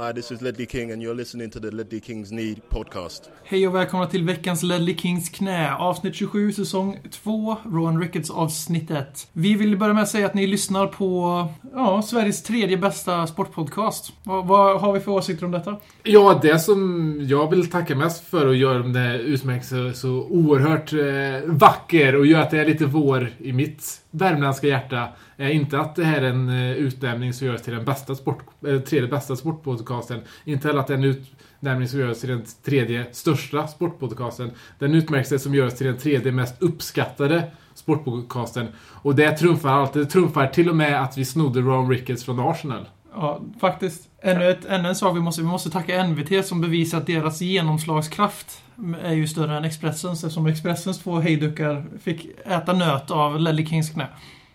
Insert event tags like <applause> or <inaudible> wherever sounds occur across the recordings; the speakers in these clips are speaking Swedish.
Hi, this is Ledley King and you're listening to the Ledley Kings Need podcast. Hej och välkomna till veckans Ledley Kings knä. Avsnitt 27, säsong 2, Rowan Ricketts avsnitt 1. Vi vill börja med att säga att ni lyssnar på ja, Sveriges tredje bästa sportpodcast. Vad, vad har vi för åsikter om detta? Ja, det som jag vill tacka mest för och gör det utmärkelsen så, så oerhört eh, vacker och gör att det är lite vår i mitt värmländska hjärta är inte att det här är en eh, utnämning som görs till den bästa sport, eh, tredje bästa sportpodcasten. Inte heller att det är en utnämning som görs till den tredje största sportpodcasten. Den utmärkelse som görs till den tredje mest uppskattade sportpodcasten. Och det trumfar allt. Det trumfar till och med att vi snodde Ron Ricketts från Arsenal. Ja, faktiskt. Ännu, ett, ännu en sak vi måste, vi måste tacka NVT som bevisar att deras genomslagskraft är ju större än Expressens eftersom Expressens två hejdukar fick äta nöt av Ledley Kings knä.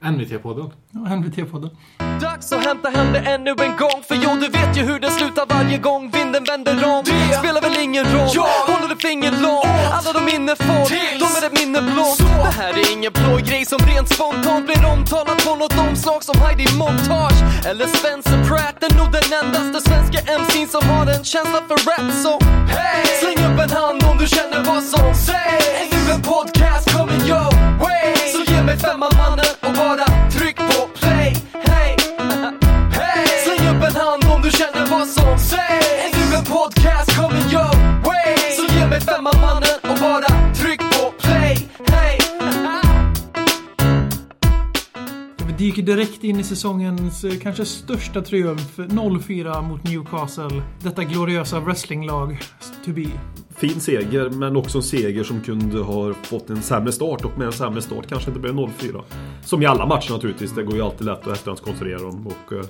NVT-podden. Ja, NVT-podden. Dags att hämta hem det ännu en gång För jo, du vet ju hur det slutar varje gång vinden vänder om Det spelar väl ingen roll, ja. Du finger långt Alla de minne får, de är ett minne blått Det här är ingen blå grej som rent spontant blir omtalat på något omslag som Heidi Montage Eller Spencer Pratt, är nog den endaste svenska MC'n som har en känsla för rap Så hey! släng upp en hand om du känner vad som sägs. Är nu en podcast direkt in i säsongens eh, kanske största triumf. 0-4 mot Newcastle. Detta gloriösa wrestlinglag to be. fin seger, men också en seger som kunde ha fått en sämre start och med en sämre start kanske inte blev 0-4. Som i alla matcher naturligtvis, det går ju alltid lätt att efterhandskonstruera dem. Och, eh,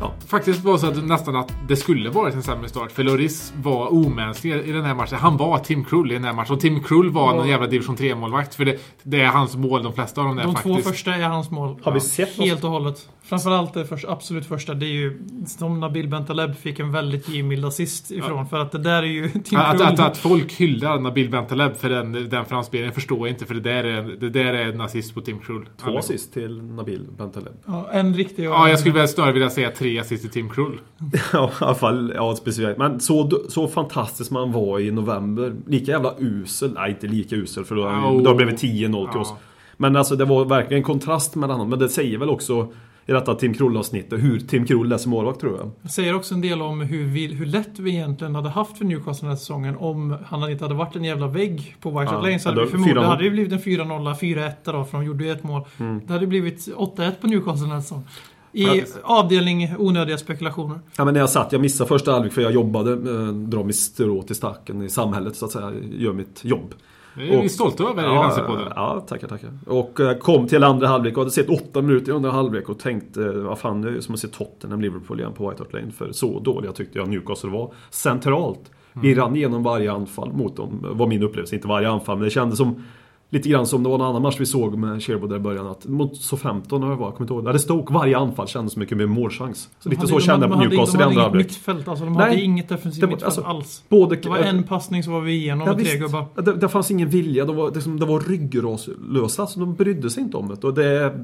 ja. Faktiskt var så att nästan att det skulle varit en sämre start. För Loris var omänsklig i den här matchen. Han var Tim Krull i den här matchen. Och Tim Krull var någon jävla division 3-målvakt. För det, det är hans mål, de flesta av dem De faktiskt. två första är hans mål. Har vi sett? Helt och hållet. Framförallt det först, absolut första. Det är ju som Nabil Bentaleb fick en väldigt givmild assist ifrån. För att det där är ju Tim <laughs> Att, att, att folk hyllar Nabil Bentaleb för den, den framspelningen förstår jag inte. För det där är, det där är en assist på Tim Krull. Två assist till Nabil Bentaleb. Ja, en riktig Ja, jag skulle väl snarare vilja säga tre assist till Tim Krull. <laughs> Ja, i alla fall ja, specifikt. Men så, så fantastisk man var i november. Lika jävla usel. Nej, inte lika usel för då, Oh. då blev det 10-0 till oss. Ja. Men alltså det var verkligen en kontrast mellan dem. Men det säger väl också i detta Tim Krull-avsnittet hur Tim Krull är som målvakt tror jag. Det säger också en del om hur, vi, hur lätt vi egentligen hade haft för Newcastle den här säsongen om han inte hade varit en jävla vägg på White Hart Ja, Lane. Så hade då- förmodligen 4-0. hade det blivit en 4-0, 4-1 då, för de gjorde ju ett mål. Mm. Det hade blivit 8-1 på Newcastle den här säsongen. I avdelning onödiga spekulationer. Ja, men när jag satt, jag missade första halvlek för jag jobbade, eh, drar mitt strå till stacken i samhället så att säga, gör mitt jobb. Det är vi Och- stolta över i Ja, Vänsterpodden. ja, tackar, tackar. Och eh, kom till andra halvlek och hade sett åtta minuter i andra halvlek och tänkte, eh, vad fan, det är som att se Tottenham Liverpool igen på White Hart Lane. För så dåliga tyckte jag Newcastle var. Centralt. Vi Mm. rann igenom varje anfall mot dem, var min upplevelse. Inte varje anfall, men det kändes som Lite grann som det var en annan match vi såg med Sherwood där i början. Att mot så 15 har det var, jag kommer inte ihåg. Där det stod varje anfall kändes mycket mer målchans. Så lite De så hade- kände de jag på hade- Newcastle i De andra hade inget halvlek. mittfält, alltså de Nej. hade inget defensivt Det mittfält alltså, alls. Både, Det var en passning som var vi igenom Ja, och tre gubbar. Det, det fanns ingen vilja, de var, liksom, de var ryggraslösa. Så de brydde sig inte om det. Och det...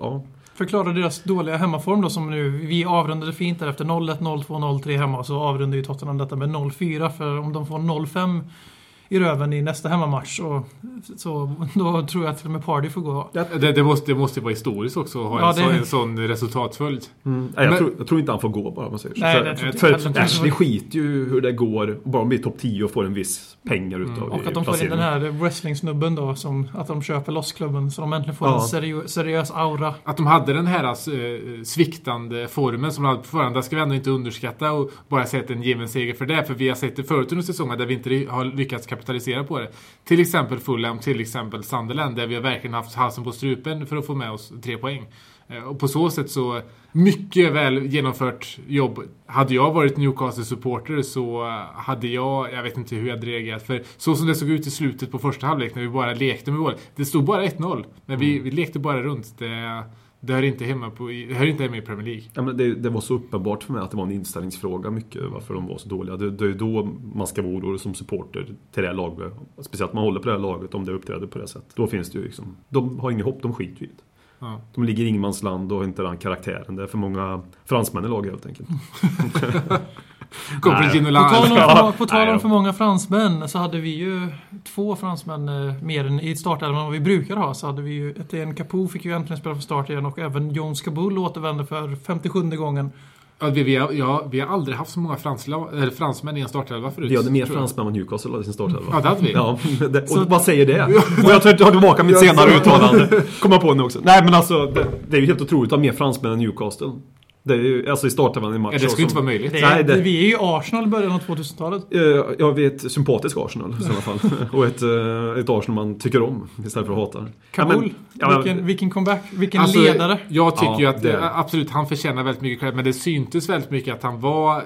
Ja. Förklara deras dåliga hemmaform då som nu, vi avrundade fint där efter 0-1, 0-2, 0-3 hemma. Så avrundade ju Tottenham detta med 0-4 för om de får 0-5 i röven i nästa hemmamatch så, så då tror jag att till och med Party får gå. Det, det, måste, det måste vara historiskt också att ha Ja, en, det- sån, en sån resultatföljd. Mm. Nej, jag, Men- tror, jag tror inte han får gå bara man säger så. Nej, för tror för. Ashley skiter ju hur det går. Bara om vi är topp 10 och får en viss pengar utav Och att de får in den här wrestling-snubben då, som, att de köper loss klubben så de äntligen får Ja. en seriö- seriös aura. Att de hade den här eh, sviktande formen som de hade på förhand, det ska vi ändå inte underskatta och bara säga att det är en given seger för det. För vi har sett det förut under säsongen där vi inte har lyckats kapitalisera på det. Till exempel Fulham, till exempel Sunderland där vi har verkligen haft halsen på strupen för att få med oss tre poäng. Eh, Och på så sätt så, mycket väl genomfört jobb. Hade jag varit Newcastle-supporter så hade jag, jag vet inte hur jag hade reagerat. För så som det såg ut i slutet på första halvlek när vi bara lekte med mål. Det stod bara 1-0. Men vi, vi lekte bara runt. Det, det hör inte hemma, på, det hör inte hemma i Premier League. Ja, men det, det var så uppenbart för mig att det var en inställningsfråga mycket varför de var så dåliga. Det, det är då man ska vara orolig som supporter till det här laget. Speciellt man håller på det här laget om det uppträder på det sättet. Då finns det ju liksom, de har inget hopp, de skiter ju i det. Ja. De ligger i ingenmansland och har inte den karaktären. Det är för många fransmän i laget helt enkelt. <laughs> <laughs> <laughs> På tal, om <laughs> för, på tal Nej om då. för många fransmän så hade vi ju två fransmän eh, mer än i startelvan än vad vi brukar ha. Så hade vi ju Etienne Capoue fick ju äntligen spela för start igen och även Jones Kaboul återvände för 57 gången. Ja, vi, vi, har, ja, vi har aldrig haft så många fransla, eller fransmän i en startelva förut. Vi hade mer fransmän än Newcastle i sin startelva. Ja, det hade vi. Ja, det, och Så- vad säger det? Och jag tar tar tillbaka mitt senare uttalande. <laughs> Kommer på nu också. Nej men alltså, det, det är ju helt otroligt att ha mer fransmän än Newcastle. Det är ju, alltså i startelvan i match. Ja, det skulle inte vara möjligt. Det, Nej, det- vi är ju Arsenal i början av 2000-talet. Eh, Ja, vi är ett sympatiskt Arsenal i sådana fall. <laughs> Och ett, eh, ett Arsenal man tycker om istället för att hata. Kabul, Ja, men- ja, vilken, vilken comeback, vilken Alltså, ledare. Jag tycker Ja, ju att det- eh, absolut, han förtjänar väldigt mycket cred, men det syntes väldigt mycket att han var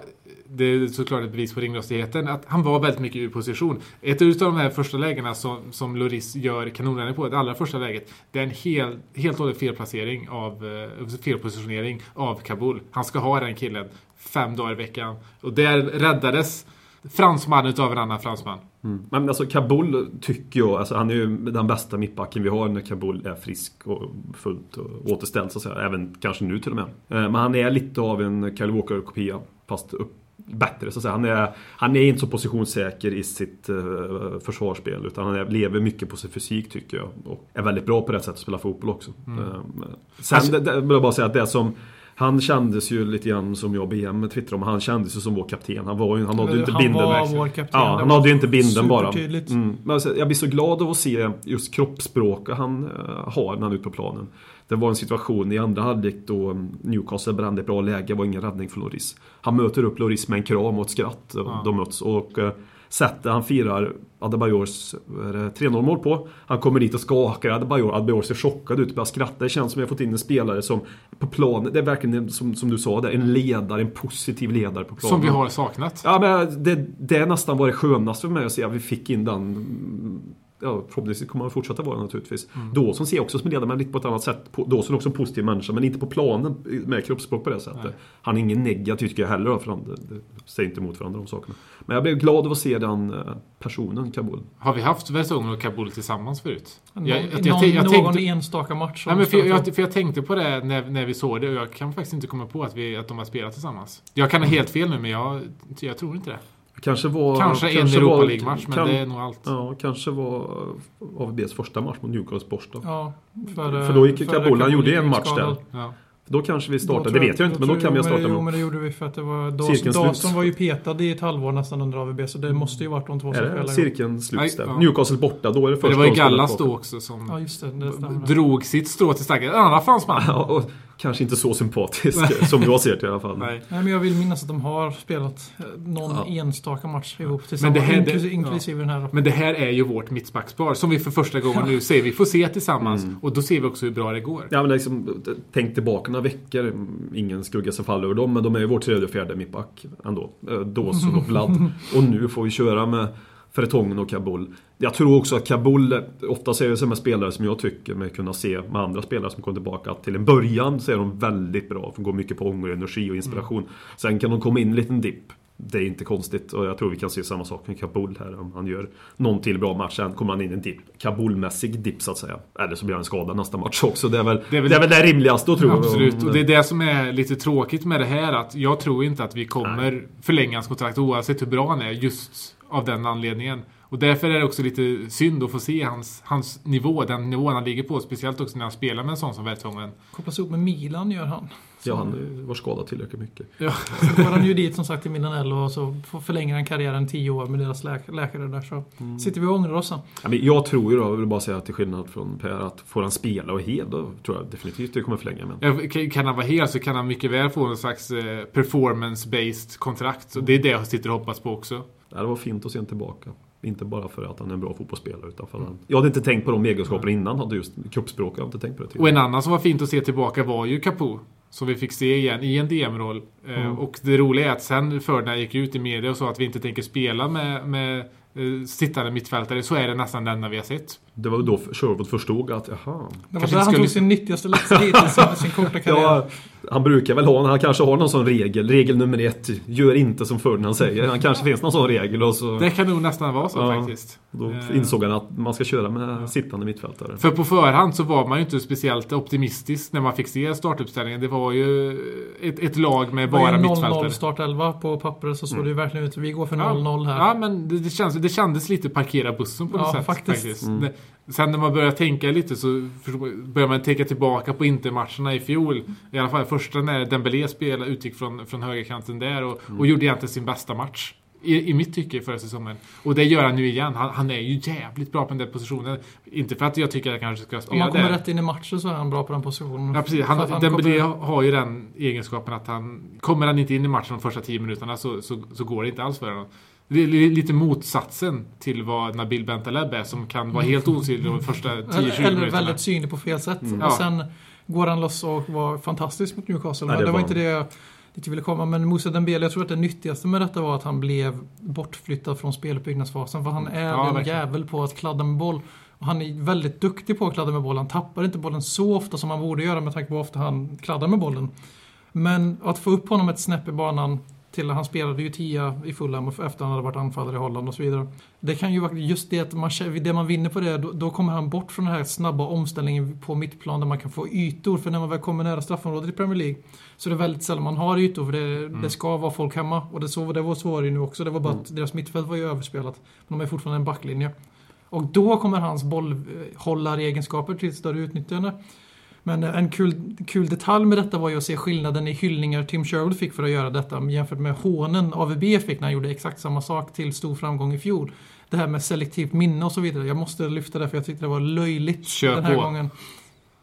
det är såklart ett bevis på ringrostigheten. Att han var väldigt mycket ur position. Ett av de här första lägena som, som Loris gör kanonräddning på, det allra första läget. Det är en hel, helt och hållet felplacering av, eh, felpositionering av Kabul. Han ska ha den killen fem dagar i veckan. Och där räddades fransmannen utav en annan fransman. Mm. Men alltså Kabul tycker jag, alltså han är ju den bästa mittbacken vi har när Kabul är frisk och fullt och återställd så att säga. Även kanske nu till och med. Eh, men han är lite av en Kyle Walker-kopia. Fast upp, bättre så att säga. Han är, han är inte så positionssäker i sitt uh, försvarsspel. Utan han är, lever mycket på sin fysik tycker jag. Och är väldigt bra på det sättet att spela fotboll också. Eh, Sen Alltså- det, vill jag bara säga att det som han kändes ju lite grann som jag BM twittrade om. Han kändes ju som vår kapten. Han, var ju, han hade ju inte han binden. var vår kapten. Ja, han hade ju inte binden bara. Mm. Men alltså, jag blir så glad av att se just kroppsspråket han eh, har när han är ute på planen. Det var en situation i andra halvlek då Newcastle brände ett bra läge, det var ingen räddning från Loris. Han möter upp Loris med en kram och ett skratt. Ja. De möts och eh, sättet han firar Adebayors vad är det, 3-0 mål på. Han kommer dit och skakar Adebayor. Adebayor ser chockad ut och börjar skratta. Det känns som att jag fått in en spelare som på planen, det är verkligen en- som, som du sa, det en ledare, en positiv ledare på planen. Som vi har saknat. Ja men det, det är nästan var det skönaste för mig att se att vi fick in den Ja, förhoppningsvis kommer han fortsätta vara naturligtvis. Mm. Dawson ser jag också som ledare men lite på ett annat sätt. Dawson är också en positiv människa men inte på planen med kroppsspråk på det sättet. Nej. Han är ingen negativ tycker jag heller för han det, det säger inte emot varandra de sakerna. Men jag blev glad av att se den eh, personen, Kabul. Har vi haft Vertongen och Kabul tillsammans förut? Någon, Jag- jag- jag- någon, jag någon tänkte- enstaka match. Nej, men för, jag, för jag tänkte på det när, när vi såg det och jag kan faktiskt inte komma på att, vi, att de har spelat tillsammans. Jag kan ha helt fel nu men jag, jag tror inte det. Kanske var... Kanske, en var- Europa League-match men kan- det är nog allt. Ja, kanske var AVBs första match mot Newcastle borta. Ja, för, För då gick för Kabul, han gjorde en match skadad. där. Ja. Då kanske vi tror det vet jag inte men då kan vi ha startat Jo men det gjorde vi för att det var sluts. var ju petad i ett halvår nästan under AVB så det måste ju varit de två som spelade. cirkeln sluts där? ja. Newcastle borta, då är det För först det var ju Gallas då också som Ja just det, det stämmer. drog sitt strå till stacken. En annan fransman. <laughs> Ja, kanske inte så sympatisk som jag ser det i alla fall. Nej. Nej men jag vill minnas att de har spelat eh, någon Ja. enstaka match ihop Men tillsammans. det här- det- inklusive, ja. inklusive den här. Men det här är ju vårt mittbackspar som vi för första gången nu ser. Vi får se tillsammans Mm. och då ser vi också hur bra det går. Ja, men liksom, tänk tillbaka några veckor, ingen skugga som faller över dem, men de är ju vår tredje och fjärde mittback ändå. Eh, Dawson och <laughs> Vlad. Och nu får vi köra med Fertongen och Kabul. Jag tror också att Kabul, ofta ser det som en spelare som jag tycker mig kunna se med andra spelare som kommer tillbaka, att till en början så är de väldigt bra, de går mycket på ånger, energi och inspiration. Sen kan de komma in en liten dipp. Det är inte konstigt och jag tror vi kan se samma sak med Kabul här. Om han gör någon till bra match, sen kommer han in i en dipp. Kabulmässig dipp så att säga. Eller så blir han skadad nästa match också. Det är väl Det är väl- det, är väl det rimligaste tror jag. Absolut, och det är det som är lite tråkigt med det här att jag tror inte att vi kommer förlänga hans kontrakt oavsett hur bra han är just av den anledningen. Och därför är det också lite synd att få se hans, hans nivå, den nivån han ligger på. Speciellt också när han spelar med en sån som Vertongen. Kopplas ihop med Milan gör han. Ja, han eh, var skadad tillräckligt mycket. Så går han ju dit som sagt till Milanello och så får- förlänger han karriären 10 år med deras läk läkare där så Mm. sitter vi och ångrar oss sen. Ja, men jag tror ju då, jag vill bara säga till skillnad från Per, att får han spela och hel då tror jag definitivt det kommer förlänga med. Ja, kan- han vara hel så kan han mycket väl få en slags eh, performance-based kontrakt. Och det är det jag sitter och hoppas på också. Ja, det var fint att se honom tillbaka. Inte bara för att han är en bra fotbollsspelare utan för att han... Jag hade inte tänkt på de egenskaperna innan, hade just kroppsspråk, jag har inte tänkt på det Och tidigare. en annan som var fint att se tillbaka var ju Capo. Som vi fick se igen i en DM-roll. Eh, Mm. Och det roliga är att sen jag gick ut i media och sa att vi inte tänker spela med, med eh, sittande mittfältare så är det nästan den enda vi har sett. Det var då Sherwood förstod att, jaha. Det var där han skulle- tog sin nyttigaste läxa hittills under sin korta karriär. Ja, han brukar väl ha, han kanske har någon sån regel. Regel nummer ett, gör inte som Ferdinand säger. Han kanske finns någon sån regel och så Det kan nog nästan vara så Ja. faktiskt. då Eh, insåg han att man ska köra med sittande mittfältare. För på förhand så var man ju inte speciellt optimistisk när man fick se startuppställningen. Det var ju ett, ett lag med Det var bara ju 0-0 mittfältare. startelva på pappret så såg Mm. det ju verkligen ut. Vi går för Ja. 0-0 här. Ja, men det, det, känns, det kändes lite parkera bussen på något Ja, sätt. faktiskt. Mm. Sen när man börjar tänka lite så börjar man tänka tillbaka på Intermatcherna i fjol. I alla fall första när Dembélé spelade, utgick från, från högerkanten där och, Mm. och gjorde egentligen sin bästa match. I, I mitt tycke förra säsongen. Och det gör han nu igen. Han, han är ju jävligt bra på den där positionen. Inte för att jag tycker att han kanske ska Om spela man kommer där. rätt in i matchen så är han bra på den positionen. Ja precis, att han, Dembélé kommer- har ju den egenskapen att han Kommer han inte in i matchen de första 10 minuterna så, så, så går det inte alls för honom. Det är li- lite motsatsen till vad Nabil Bentaleb är som kan vara helt osynlig de första 10-20 Eller, eller minuterna. väldigt synlig på fel sätt. Mm. Och sen går han loss och var fantastisk mot Newcastle. Nej, Men det det var var inte det jag jag ville komma. Men Moussa Dembele, jag tror att det nyttigaste med detta var att han blev bortflyttad från speluppbyggnadsfasen. För han är Ja, en verkligen. jävel på att kladda med boll. Och han är väldigt duktig på att kladda med boll. Han tappar inte bollen så ofta som han borde göra med tanke på hur ofta han kladdar med bollen. Men att få upp honom ett snäpp i banan till han spelade ju tia i Fulham efter han hade varit anfallare i Holland och så vidare. Det kan ju vara just det att man, det man vinner på det, då, då kommer han bort från den här snabba omställningen på mittplan där man kan få ytor. För när man väl kommer nära straffområdet i Premier League så är det väldigt sällan man har ytor för det, det ska vara folk hemma. Och det, så, det var så var det ju nu också. Det var bara att deras mittfält var ju överspelat. Men de är fortfarande en backlinje. Och då kommer hans bollhållaregenskaper till större utnyttjande. Men en kul, kul detalj med detta var ju att se skillnaden i hyllningar Tim Sherwood fick för att göra detta jämfört med hånen AVB fick när han gjorde exakt samma sak till stor framgång i fjol. Det här med selektivt minne och så vidare. Jag måste lyfta det för jag tyckte det var löjligt Kör den här på. gången.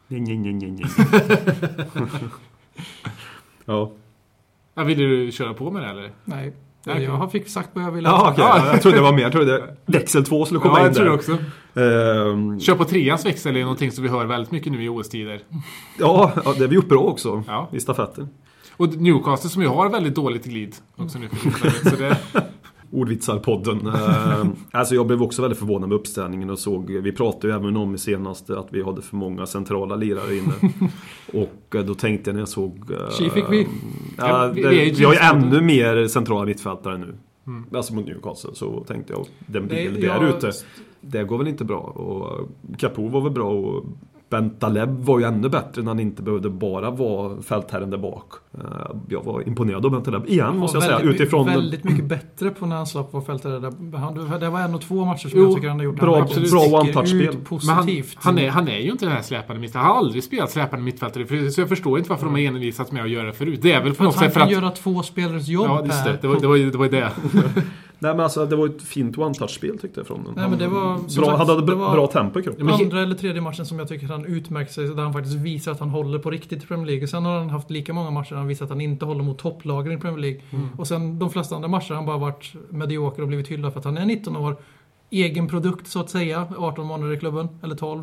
Nej, nej, nej, nej, nej. ja. Ja, ville du köra på med det eller? Nej, Okej. jag fick sagt vad jag ville. Ja, okej. Ja, jag trodde det var mer. Jag trodde <laughs> växel 2 skulle komma Ja, in jag tror det där. också. Ehm, Kör på treans växel är någonting som vi hör väldigt mycket nu i OS-tider. ja, det är vi gjort bra också Ja. i stafetten. Och Newcastle som ju har väldigt dåligt glid också nu för tillfället. <laughs> Ordvitsarpodden. <laughs> Ehm, alltså jag blev också väldigt förvånad med uppställningen och såg, vi pratade ju även om i senaste att vi hade för många centrala lirare inne. <laughs> och eh, då tänkte jag när jag såg... eh, Tji fick vi. Ja, vi- har ju ännu mer centrala mittfältare nu. Mm. Alltså mot Newcastle så tänkte jag, den jag- där ute. Det går väl inte bra. Och Capo var väl bra och Bentaleb var ju ännu bättre när han inte behövde bara vara fältherren där bak. Eh, Jag var imponerad av Bentaleb igen måste jag säga. väldigt, Utifrån väldigt mycket bättre på när han slapp vara fältare. där. Han- Det var en och två matcher som Jo, jag tycker han har gjort. bra- han bra one-touch-spel. han, positivt. han, är, han är ju inte den här släpande mittfältaren. Han har aldrig spelat släpande mittfältare Så jag förstår inte varför de har envisats med att göra det förut. Det är väl på för något att han sätt för kan att... göra två spelares jobb Ja, just det. Det var, det var, ju- det var det. <laughs> Nej men alltså det var ett fint one-touch-spel tyckte jag från honom. Nej, men det var- bra, sagt, han hade det bra, var- bra tempo i kroppen. Andra eller tredje matchen som jag tycker han utmärkt sig, där han faktiskt visar att han håller på riktigt i Premier League. Sen har han haft lika många matcher där han visat att han inte håller mot topplagen i Premier League. Mm. Och sen de flesta andra matcher har han bara varit medioker och blivit hyllad för att han är 19 år. Egen produkt så att säga, 18 månader i klubben, eller 12.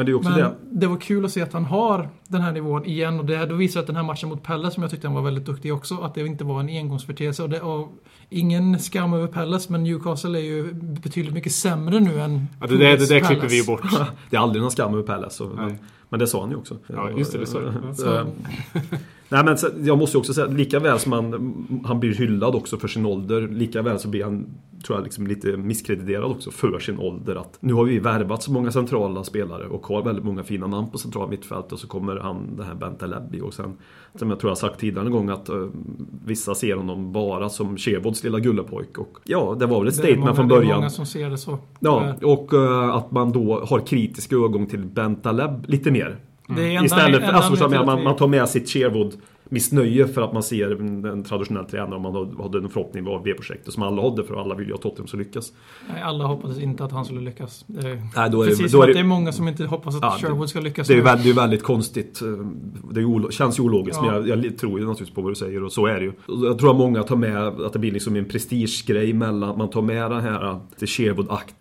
Men det är också Men det. det var kul att se att han har den här nivån igen och det då visar att den här matchen mot Pelle som jag tyckte han var väldigt duktig också, att det inte var en engångsföreteelse. Och det, och ingen skam över Pelles, men Newcastle är ju betydligt mycket sämre nu än Ja, det, där, det där klipper vi ju bort. Det är aldrig någon skam över Nej. Men, men det sa han ju också. Ja, just det, det sa du. Så, Eh, Nej men jag måste ju också säga, lika väl som han, han blir hyllad också för sin ålder, lika väl så blir han, tror jag, liksom lite misskrediterad också för sin ålder. Att nu har vi värvat så många centrala spelare och har väldigt många fina namn på centrala mittfält och så kommer han, den här Bentalebbi och sen, som jag tror jag sagt tidigare en gång att uh, vissa ser honom bara som Chevrods lilla gullepojk och ja, det var väl ett det statement många- från Det är början. många som ser det så. Ja, Eh, och eh, att man då har kritiska ögon till Bentaleb lite mer. Det enda- Istället för alltså, man, man tar med sitt Sherwood missnöje för att man ser en, en traditionell tränare och man hade- en förhoppning av V-projektet som alla hade för alla vill ju att Tottenham ska lyckas. nej, alla hoppades inte att han skulle lyckas. Det är, Nej, då är det- precis då som är det- det är många som inte hoppas att Ja, det- Sherwood ska lyckas. Det är ju väldigt, det väldigt konstigt. eh, Det olo- känns ju ologiskt Ja. men jag, jag tror ju naturligtvis på vad du säger och så är det ju. Jag tror att många tar med att det blir liksom en prestigegrej mellan, man tar med den här eh, Ja, Sherwood-agget.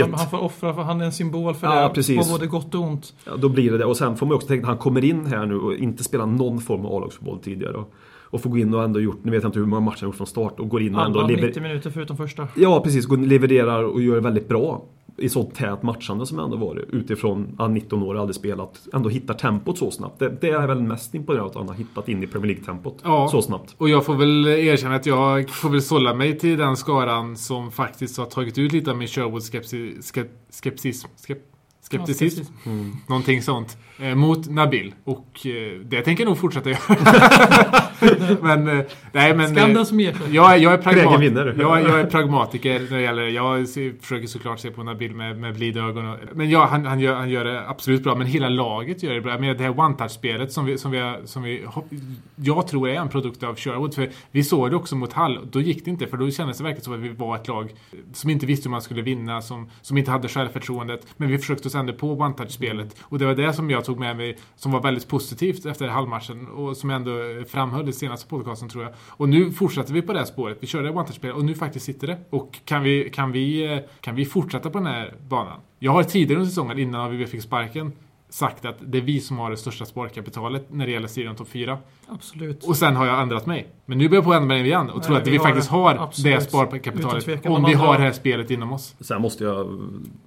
han, han får offra för han är en symbol för Ja, det. precis. På både gott och ont. Ja, då blir det det. Och sen får man också tänka att han kommer in här nu och inte spelar någon form av A-lagsfotboll tidigare. Och, och får gå in och ändå gjort, nu vet jag inte hur många matcher han gjort från start och går in och ändå Alla lever- 90 minuter förutom första. Ja, precis. Går, levererar och gör det väldigt bra. i så tät matchande som ändå varit utifrån att 19 år aldrig spelat, ändå hittar tempot så snabbt. Det, det är väl mest imponerande att han har hittat in i Premier League-tempot Ja. så snabbt. Och jag får väl erkänna att jag får väl sålla mig till den skaran som faktiskt har tagit ut lite av min Sherwood-skepsism. Skep, skepsism. Skep, skepticism. Ja, Någonting sånt. Eh, mot Nabil. Och eh, det tänker jag nog fortsätta göra. <laughs> <laughs> men, eh, nej men... Skam eh, den som ger sig. Jag, jag, är pragmat- vinner. jag, jag är pragmatiker när det gäller Jag försöker såklart se på Nabil med, med blida ögon. Och, men ja, han, han, gör, han gör det absolut bra. Men hela laget gör det bra. Men det här one-touch-spelet som vi, som, vi, som vi... Jag tror är en produkt av Sherwood. För vi såg det också mot Hall. Då gick det inte. För då kändes det verkligen som att vi var ett lag som inte visste hur man skulle vinna. Som, som inte hade självförtroendet. Men vi försökte oss ändå på one-touch-spelet. Och det var det som jag tog med mig som var väldigt positivt efter halvmatchen. Och som jag ändå framhöll i senaste podcasten tror jag. Och nu fortsätter vi på det här spåret. Vi körde one-touch-spel och nu faktiskt sitter det. Och kan vi, kan, vi, eh, kan vi fortsätta på den här banan? Jag har tidigare under säsongen, innan vi fick sparken, sagt att det är vi som har det största sparkapitalet när det gäller serien topp 4. Absolut. Och sen har jag ändrat mig. Men nu börjar jag på att ändra mig igen och Nej, tror att vi, vi har faktiskt det. har Absolut. det sparkapitalet. Om vi har det här spelet inom oss. Sen måste jag,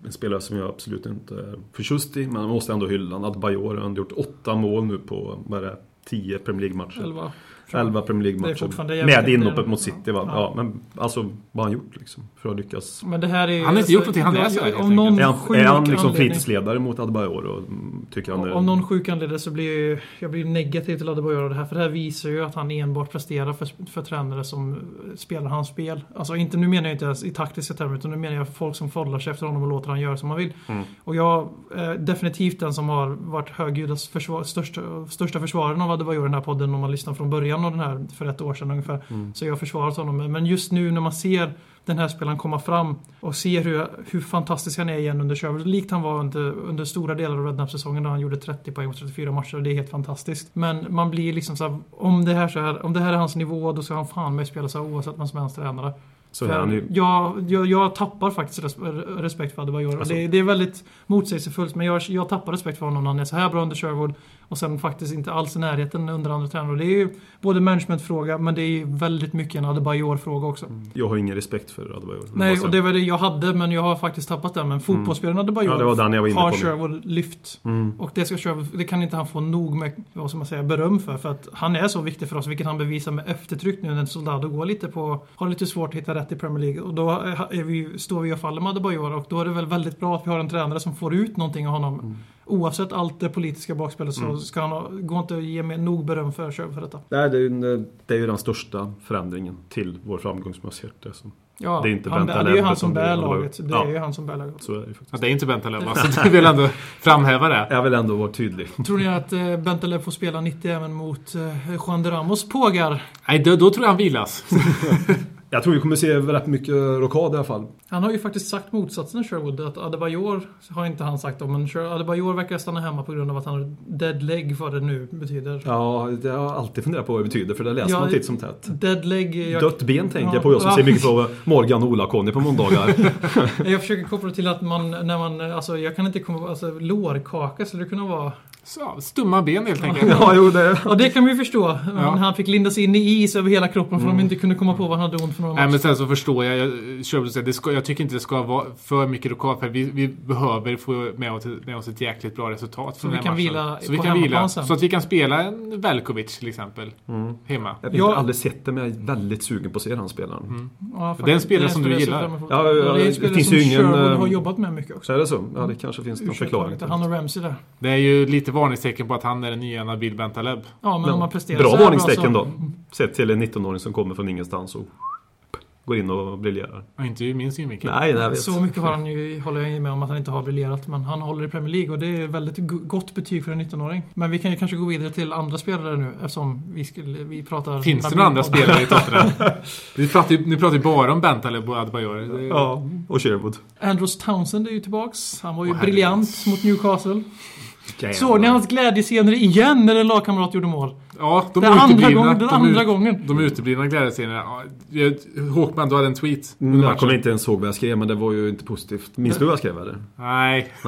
en spelare som jag absolut inte är förtjust i, men jag måste ändå hylla honom. Adebayor har gjort åtta mål nu på, vad är det, 10 Premier League-matcher. Elva. 11 Premier League-matcher. Med inhoppet mot City va? Ja. Ja. men alltså, vad har han gjort liksom? För att lyckas? Men det här är ju- Han har inte gjort någonting, han är Ja, så här, ja, helt Om någon. Är han, sjuk är han liksom anledning- fritidsledare mot Adebayor och mm, tycker han är... Om någon sjuk anledning så blir jag, jag blir negativ till Adebayor och det här. För det här visar ju att han enbart presterar för, för tränare som spelar hans spel. Alltså inte, nu menar jag inte ens i taktiska termer utan nu menar jag folk som follar sig efter honom och låter han göra som han vill. Mm. Och jag är definitivt den som har varit högljuddas försvar, största, största försvararen av Adebayor i den här podden om man lyssnar från början av den här för ett år sedan ungefär. Mm. Så jag har försvarat honom. Men just nu när man ser den här spelaren komma fram och ser hur, hur fantastisk han är igen under Sherwood. Likt han var under, under stora delar av Rednap-säsongen där han gjorde 30 poäng på 34 matcher. Det är helt fantastiskt. Men man blir liksom så här, om det här, så här, om det här är hans nivå då ska han fan med spela så här oavsett vem som är hans tränare. Så För han ju... jag, jag, jag tappar faktiskt res respekt för Adebayor. Alltså- det, det är väldigt motsägelsefullt men jag, jag tappar respekt för honom när han är så här bra under Sherwood och sen faktiskt inte alls i närheten under andra tränare. Och Det är ju både managementfråga men det är ju väldigt mycket en Adebayor-fråga också. Jag har ingen respekt för Adebayor. Nej, och det var det jag hade men jag har faktiskt tappat det. Men fotbollsspelaren Adebayor Ja, det var den jag var inne har. Sherwood lyft. Mm. Och det, ska Sherwood, det kan inte han få nog med vad ska man säga, beröm för. För att han är så viktig för oss, vilket han bevisar med eftertryck nu när Soldado går lite på... Har lite svårt att hitta rätt i Premier League. Och då är vi, står vi och faller med Adebayor och då är det väl väldigt bra att vi har en tränare som får ut någonting av honom. Mm. Oavsett allt det politiska bakspelet så ska han ha, går inte att ge mig nog beröm för Sherwood för detta. Nej, det är, ju en- det är ju den största förändringen till vår framgång som jag ser det som. Ja, Det är inte han, det är ju han som utan det är bär laget. Det Ja. är ju han som bär laget. Så är det ju faktiskt. Ja, det är inte Bentaleb? <laughs> Så du vill ändå framhäva det. Jag vill ändå vara tydlig. Tror ni att eh, Bentaleb får spela 90 även mot eh, Juan de Ramos pågar? Nej, då, då tror jag han vilas. <laughs> Jag tror vi kommer se rätt mycket rockad i alla fall. Han har ju faktiskt sagt motsatsen Sherwood. Att Adebayor har inte han sagt om, men Adebayor verkar stanna hemma på grund av att han har dead leg vad det nu betyder. Ja, det har jag alltid funderat på vad det betyder för det läser Ja, man titt som tätt. Dead leg... Jag, Dött ben tänker Ja. jag på, jag som Ja. ser mycket på Morgan och Ola-Conny på måndagar. <laughs> jag försöker koppla till att man, när man, alltså jag kan inte komma alltså lårkaka skulle det kunna vara. Så, stumma ben helt enkelt. <laughs> ja, jo det... Ja det kan vi förstå. Men Ja. han fick lindas in i is över hela kroppen för de inte kunde komma på vad han hade ont för några Nej matcher. men sen så förstår jag, jag, det ska, jag tycker inte det ska vara för mycket lokalt för vi, vi behöver få med oss, med oss ett jäkligt bra resultat från vi den här kan matchen. vila Så vi kan vila. sen. Så att vi kan spela en Velkovic till exempel. Hemma. Jag har Ja. aldrig sett det men jag är väldigt sugen på att se den spelaren. Ja, Det är en spelare som du gillar. Ja, ja, Och det är en det spelare finns som ju ingen, Sherwood har eh, jobbat med mycket också. Så är det så? Ja, det kanske finns någon förklaring Han och Ramsey där. Det är ju lite varningstecken på att han är den nya Nabil Bentaleb. Ja, men Ja. om man presterar Bra så varningstecken bra då. Sett till en 19-åring som kommer från ingenstans och går in och briljerar. Och inte ur min synvinkel. Nej, nej. Så mycket har han ju, håller jag med om att han inte har briljerat. Men han håller i Premier League och det är väldigt go- gott betyg för en 19-åring. Men vi kan ju kanske gå vidare till andra spelare nu eftersom vi, skulle, vi pratar... Finns det några andra spelare i <laughs> Tottenham? Nu pratar ju, nu pratar ju bara om Bentaleb och Adebayor. Det- Ja, och Sherwood. Andros Townsend är ju tillbaks. Han var ju herregud. briljant mot Newcastle. Såg ni hans glädjescener igen när en lagkamrat gjorde mål? Ja, de Den andra gången- den de andra ut- gången. De uteblivna glädjescenerna. Håkman, du hade en tweet. Mm, under Jag kommer inte ens ihåg vad jag skrev, men det var ju inte positivt. Minns du vad jag skrev eller? Nej. <laughs>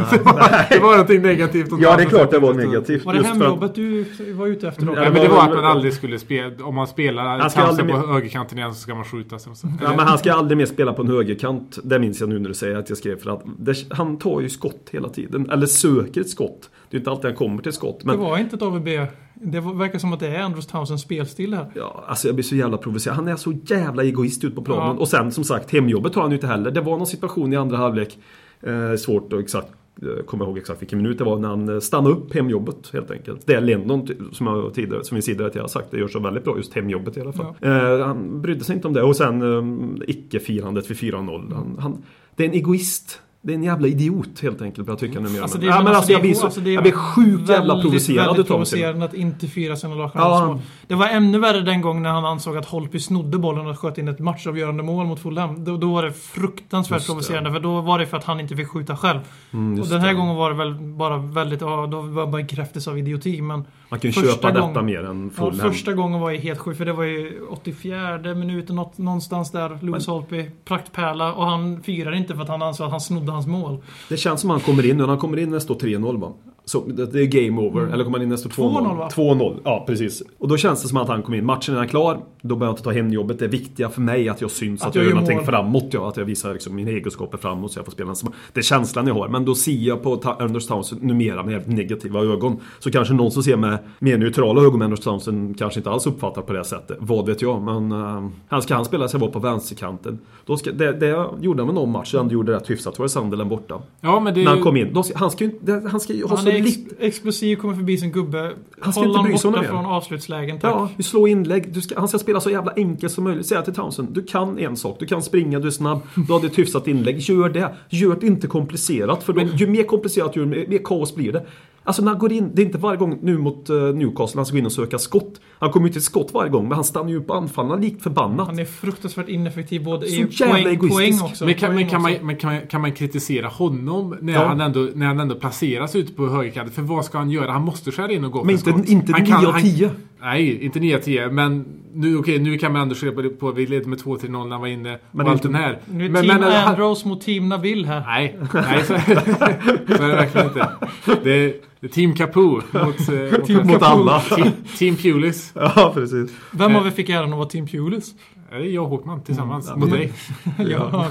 det var någonting negativt. Ja, det är klart det var negativt. Var det hemjobbet du var ute efter då? Ja, men det var att man aldrig skulle spela... Om man spelar Townsend på högerkanten igen så ska man skjuta. Så. Ja, men han ska aldrig mer spela på en högerkant. Det minns jag nu när du säger att jag skrev. För att det, han tar ju skott hela tiden. Eller söker ett skott. Det är inte alltid han kommer till skott. Det Men var inte ett AVB. Det verkar som att det är Andros Townsends spelstil här. Ja, alltså jag blir så jävla provocerad. Han är så jävla egoist ut på planen. Ja. Och sen som sagt, hemjobbet har han ju inte heller. Det var någon situation i andra halvlek. Eh, svårt att exakt eh, komma ihåg exakt vilken minut det var när han eh, stannade upp hemjobbet helt enkelt. Det är Lendon t- som jag tidigare, som vi tidigare har sagt, det gör så väldigt bra just hemjobbet i alla fall. Eh, han brydde sig inte om det. Och sen eh, icke-firandet vid 4-0. Han, han, det är en egoist. Det är en jävla idiot helt enkelt, jag tycker numera. Alltså, det är, ja, men alltså, jag det är- blir, så, alltså, det jag blir sjukt jävla provocerad väldigt det. provocerande att inte fira sina Ja. lagkamrater. Det var ännu värre den gången när han ansåg att Holtby snodde bollen och sköt in ett matchavgörande mål mot Fulham. Då, då var det fruktansvärt Just det. provocerande för då var det för att han inte fick skjuta själv. Mm, och den här det. gången var det väl bara väldigt, ja, då var det bara bekräftelse av idioti men Man kan ju första köpa detta gången- mer än Ja, full första gången var ju helt sjukt för det var ju 84 minuten något, någonstans där. Louis Holtby, praktpärla och han firar inte för att han ansåg att han snodde hans mål. Det känns som han kommer in, när han kommer in när det står 3-0 va? Så det är game over, eller kommer han in när det står 2-0? 2-0, va? 2-0, ja precis. Och då känns det som att han kommer in, matchen är klar, då behöver jag inte ta hem jobbet. Det är viktiga för mig att jag syns, att, Att jag jag gör någonting mål. framåt. Ja, att jag visar liksom mina egenskaper framåt så jag får spela. Det är känslan jag har. Men då ser jag på Anders Townsend numera med negativa ögon. Så kanske någon som ser med mer neutrala ögon med Anders Townsend kanske inte alls uppfattar på det sättet. Vad vet jag. Men uh, han ska han spela sig vara på vänsterkanten. Då ska, det, det gjorde han med någon match. Han gjorde rätt hyfsat. Var det Sunderland borta? Ja, men det är När han kom in. Då ska, han ska ju inte- han ska ha Han så är ex explosiv, kommer förbi sin gubbe. Han ska Håll inte bry sig borta från avslutslägen, tack. Ja, du slår inlägg. Du ska, han ska spela så jävla enkelt som möjligt. Säga till Townsend, du kan en sak. Du kan springa, du är snabb. Du har ett hyfsat inlägg. Gör det. Gör det inte komplicerat. För då, ju mer komplicerat, ju mer, mer kaos blir det. Alltså när han går in, det är inte varje gång nu mot uh, Newcastle han ska gå in och söka skott. Han kommer ju till skott varje gång, men han stannar ju på anfallarna likt förbannat. Han är fruktansvärt ineffektiv både Så i poäng, egoistisk. poäng också. Men kan, men, kan, man, men kan, man, kan man kritisera honom när, Ja. han ändå, när han ändå placeras ute på högerkanten? För vad ska han göra? Han måste skära in och gå Men för inte, skott. inte han 9 av han- 10. Nej, inte 9 av 10. Men nu, okej, nu kan man ändå skylla på, på vi ledde med 2-3-0 när han var inne. Men och allt den här. Nu är men, Team men, han- Andros mot Team Nabil här. Nej, nej så, <laughs> så är det verkligen inte. Det är, det är Team Capo mot, eh, mot, Team Mot alla. Team, team Pulis. Ja, precis. Vem av er fick äran att vara Team Pulis? Ja, Det är jag och Håkman tillsammans Mm. mot dig. <laughs> Ja.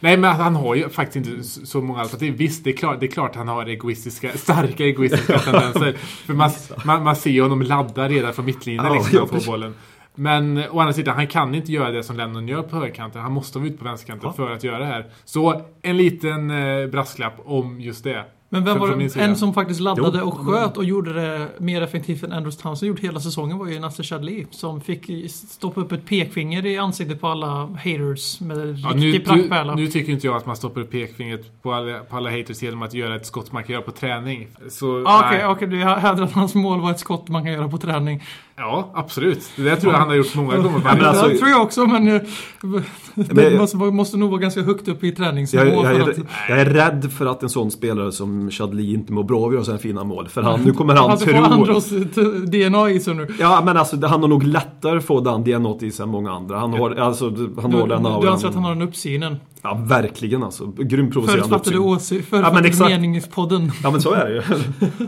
Nej men han har ju faktiskt inte så många alternativ. Visst, det är klart, det är klart han har egoistiska, starka egoistiska <laughs> tendenser. För man, man, man ser ju honom ladda redan från mittlinjen Ja, liksom, ja, precis. bollen. Men eh, å andra sidan, han kan inte göra det som Lennon gör på högerkanten. Han måste vara ute på vänsterkanten för att göra det här. Så en liten eh, brasklapp om just det. Men vem var det? En som faktiskt laddade och sköt och gjorde det mer effektivt än Andros Townsend gjort hela säsongen var ju Nasser Chadli. Som fick stoppa upp ett pekfinger i ansiktet på alla haters med Ja, riktig nu, praktpärla. nu, nu tycker inte jag att man stoppar upp pekfingret på alla, på alla haters genom att göra ett skott man kan göra på träning. Ah, Okej, nej. okej, du hävdar att hans mål var ett skott man kan göra på träning. Ja, absolut. Det där tror jag han har gjort många gånger. men alltså- det tror jag också, men, eh, det Men- måste, måste nog vara ganska högt upp i träningsnivå. Jag, jag, att, jag är rädd för att en sån spelare som Chadli inte mår bra av att göra sådana fina mål. För han, nu kommer han att tro... få Andros eh, t- DNA i sig nu. Ja men alltså han har nog lättare att få den DNA i sig än många andra. Han har, alltså, han Du, har den du auran. anser att han har den uppsynen? Ja verkligen alltså. Grymt provocerande Förutfattade uppsyn. åsikter, förutfattade exakt. meningspodden. Ja men så är det ju.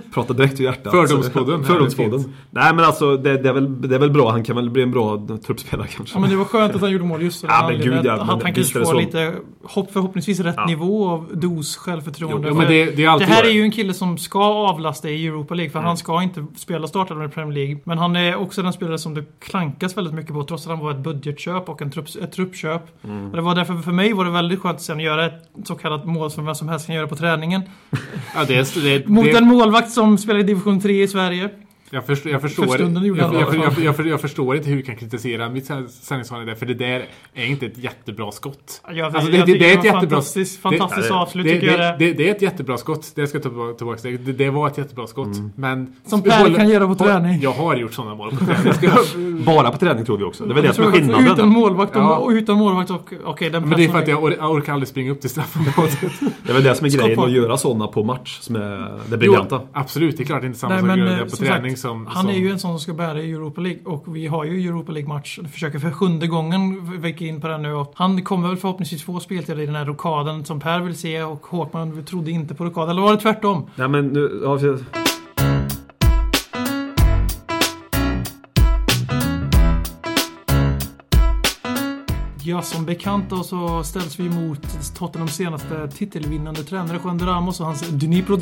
<laughs> Prata direkt ur hjärtat. Fördomspodden. Fördomspodden. Nej men alltså det, det, är väl, det är väl bra. Han kan väl bli en bra truppspelare kanske. Ja men det var skönt att han gjorde mål just Ja, men gud, ja, att men att han kanske får så. lite, hopp, förhoppningsvis rätt Ja. nivå av dos självförtroende. Jo, men det, det är alltid det här är ju en kille som ska avlasta i Europa League, för Mm. han ska inte spela startande i Premier League. Men han är också den spelare som det klankas väldigt mycket på, trots att han var ett budgetköp och en trupp, ett truppköp. Mm. Och det var därför, för mig var det väldigt skönt att sen göra ett så kallat mål som vem som helst kan göra på träningen. Ja, det, är- det, Mot det, en målvakt som spelar i division 3 i Sverige. Jag, förstår, jag, förstår, För stunden gjorde jag, jag, jag, jag, jag, jag förstår inte hur vi kan kritisera mitt sändningsvarande där, för det där är inte ett jättebra skott. Jag, Alltså, jag det, är ett var jättebra Fantastiskt, fantastiskt det- avslut det, tycker jag det, det. det, det är ett jättebra skott. Det ska jag ta tillbaka-. Det, det, var ett jättebra skott. Men Som Per kan göra på träning. Jag har gjort sådana mål på träning. <laughs> Bara på träning tror vi också. Det är väl det som är skillnaden. Utan målvakt och, Ja. och utan målvakt och... Okej, den men det är för att jag, or, jag orkar aldrig springa upp till straffområdet. <laughs> Det är väl det som är Skott grejen på. att göra sådana på match som är det briljanta. Absolut, det är klart det är inte samma sak att göra eh, det på som träning som... Han som, är ju en sån som ska bära i Europa League och vi har ju Europa League-match. Försöker för sjunde gången vecka in på den nu och han kommer väl förhoppningsvis få speltid i den här rokaden som Per vill se och Håkman trodde inte på rokaden. Eller var det tvärtom? Nej men nu... Ja, Ja, som bekant då så ställs vi mot Tottenhams senaste titelvinnande tränare Juan Ramos och hans Dnipro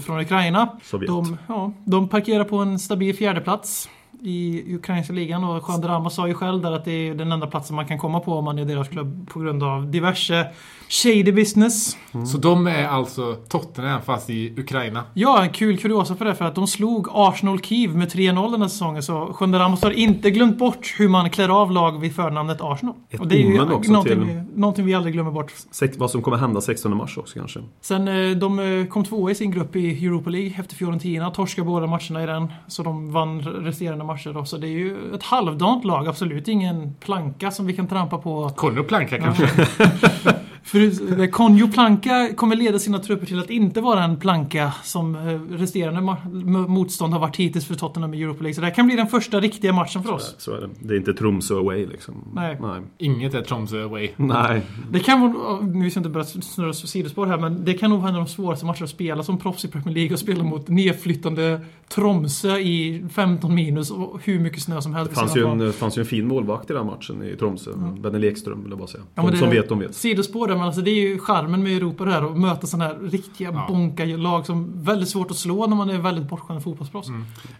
från Ukraina. Sovjet. De, ja, de parkerar på en stabil fjärdeplats i ukrainska ligan och Juan Ramos sa ju själv där att det är den enda platsen man kan komma på om man är deras klubb på grund av diverse shady business. Så de är alltså Tottenham fast i Ukraina. Ja, en kul kuriosa för det för att de slog Arsenal Kiev med 3-0 den här säsongen så Juan Ramos har inte glömt bort hur man klär av lag vid förnamnet Arsenal. Ett och det är ju också någonting, till- någonting vi aldrig glömmer bort. sex, vad som kommer hända 16 mars också kanske. Sen eh, de eh, kom tvåa i sin grupp i Europa League efter Fiorentina. Torskade båda matcherna i den. Så de vann resterande matcher då. Så det är ju ett halvdant lag. Absolut ingen planka som vi kan trampa på. Conny Planka kanske? <laughs> För Konjo Planka kommer leda sina trupper till att inte vara en planka som eh, resterande motstånd har varit hittills för Tottenham i Europa League. Så det här kan bli den första riktiga matchen för oss. Så är det. Det är inte Tromsö away liksom. Nej. Nej. Inget är Tromsö away. Nej. Det kan vara, nu ska inte börja snurra sidospår här, men det kan nog vara en av de svåraste matcherna att spela som proffs i Premier League och spela mot nedflyttande Tromsö i 15 minus och hur mycket snö som helst. Det fanns ju en, fanns ju en fin målvakt i den matchen i Tromsö. Benny Lekström vill jag bara säga. Ja, men de som vet, de vet. Sidospår där, men alltså det är ju charmen med Europa det här att möta sådana här riktiga Ja. bonka lag som är väldigt svårt att slå när man är väldigt bortskämd fotbollsproffs.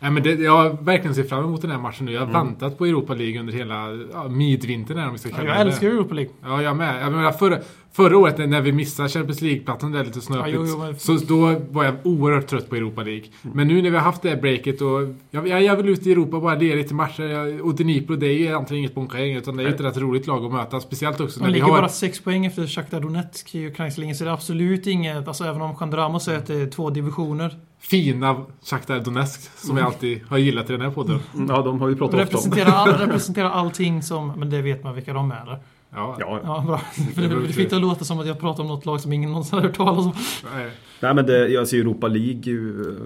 Men det, jag verkligen sett fram emot den här matchen nu. Jag har Mm. väntat på Europa League under hela ja, midvintern här, om vi ska Ja, kalla jag det älskar Europa League. Ja, jag med. Jag menar, förra, förra året när vi missade Champions League-platsen där lite snöpligt. Ja, jo, jo, men- Så då var jag oerhört trött på Europa League. Men nu när vi har haft det här breaket och... Jag, jag, jag vill ut i Europa bara ler lite matcher. Och Dnipro, det är ju egentligen inget bonkagäng utan det är ju ett rätt roligt lag att möta. Speciellt också när Man vi ligger har... bara sex poäng efter Shakhtar Donetsk i ukrainska ligan, så det är absolut inget, alltså även om Juan Ramos säger att det är två divisioner. fina Shakhtar Donetsk som jag alltid har gillat i den här podden. Ja, de har vi pratat ofta om. Representerar, all, <laughs> representerar allting som, men det vet man vilka de är eller? Ja, Ja, ja. Bra. För det, det fick det att låta som att jag pratar om något lag som ingen någonsin har hört talas om. nej. Nej men det, alltså Europa League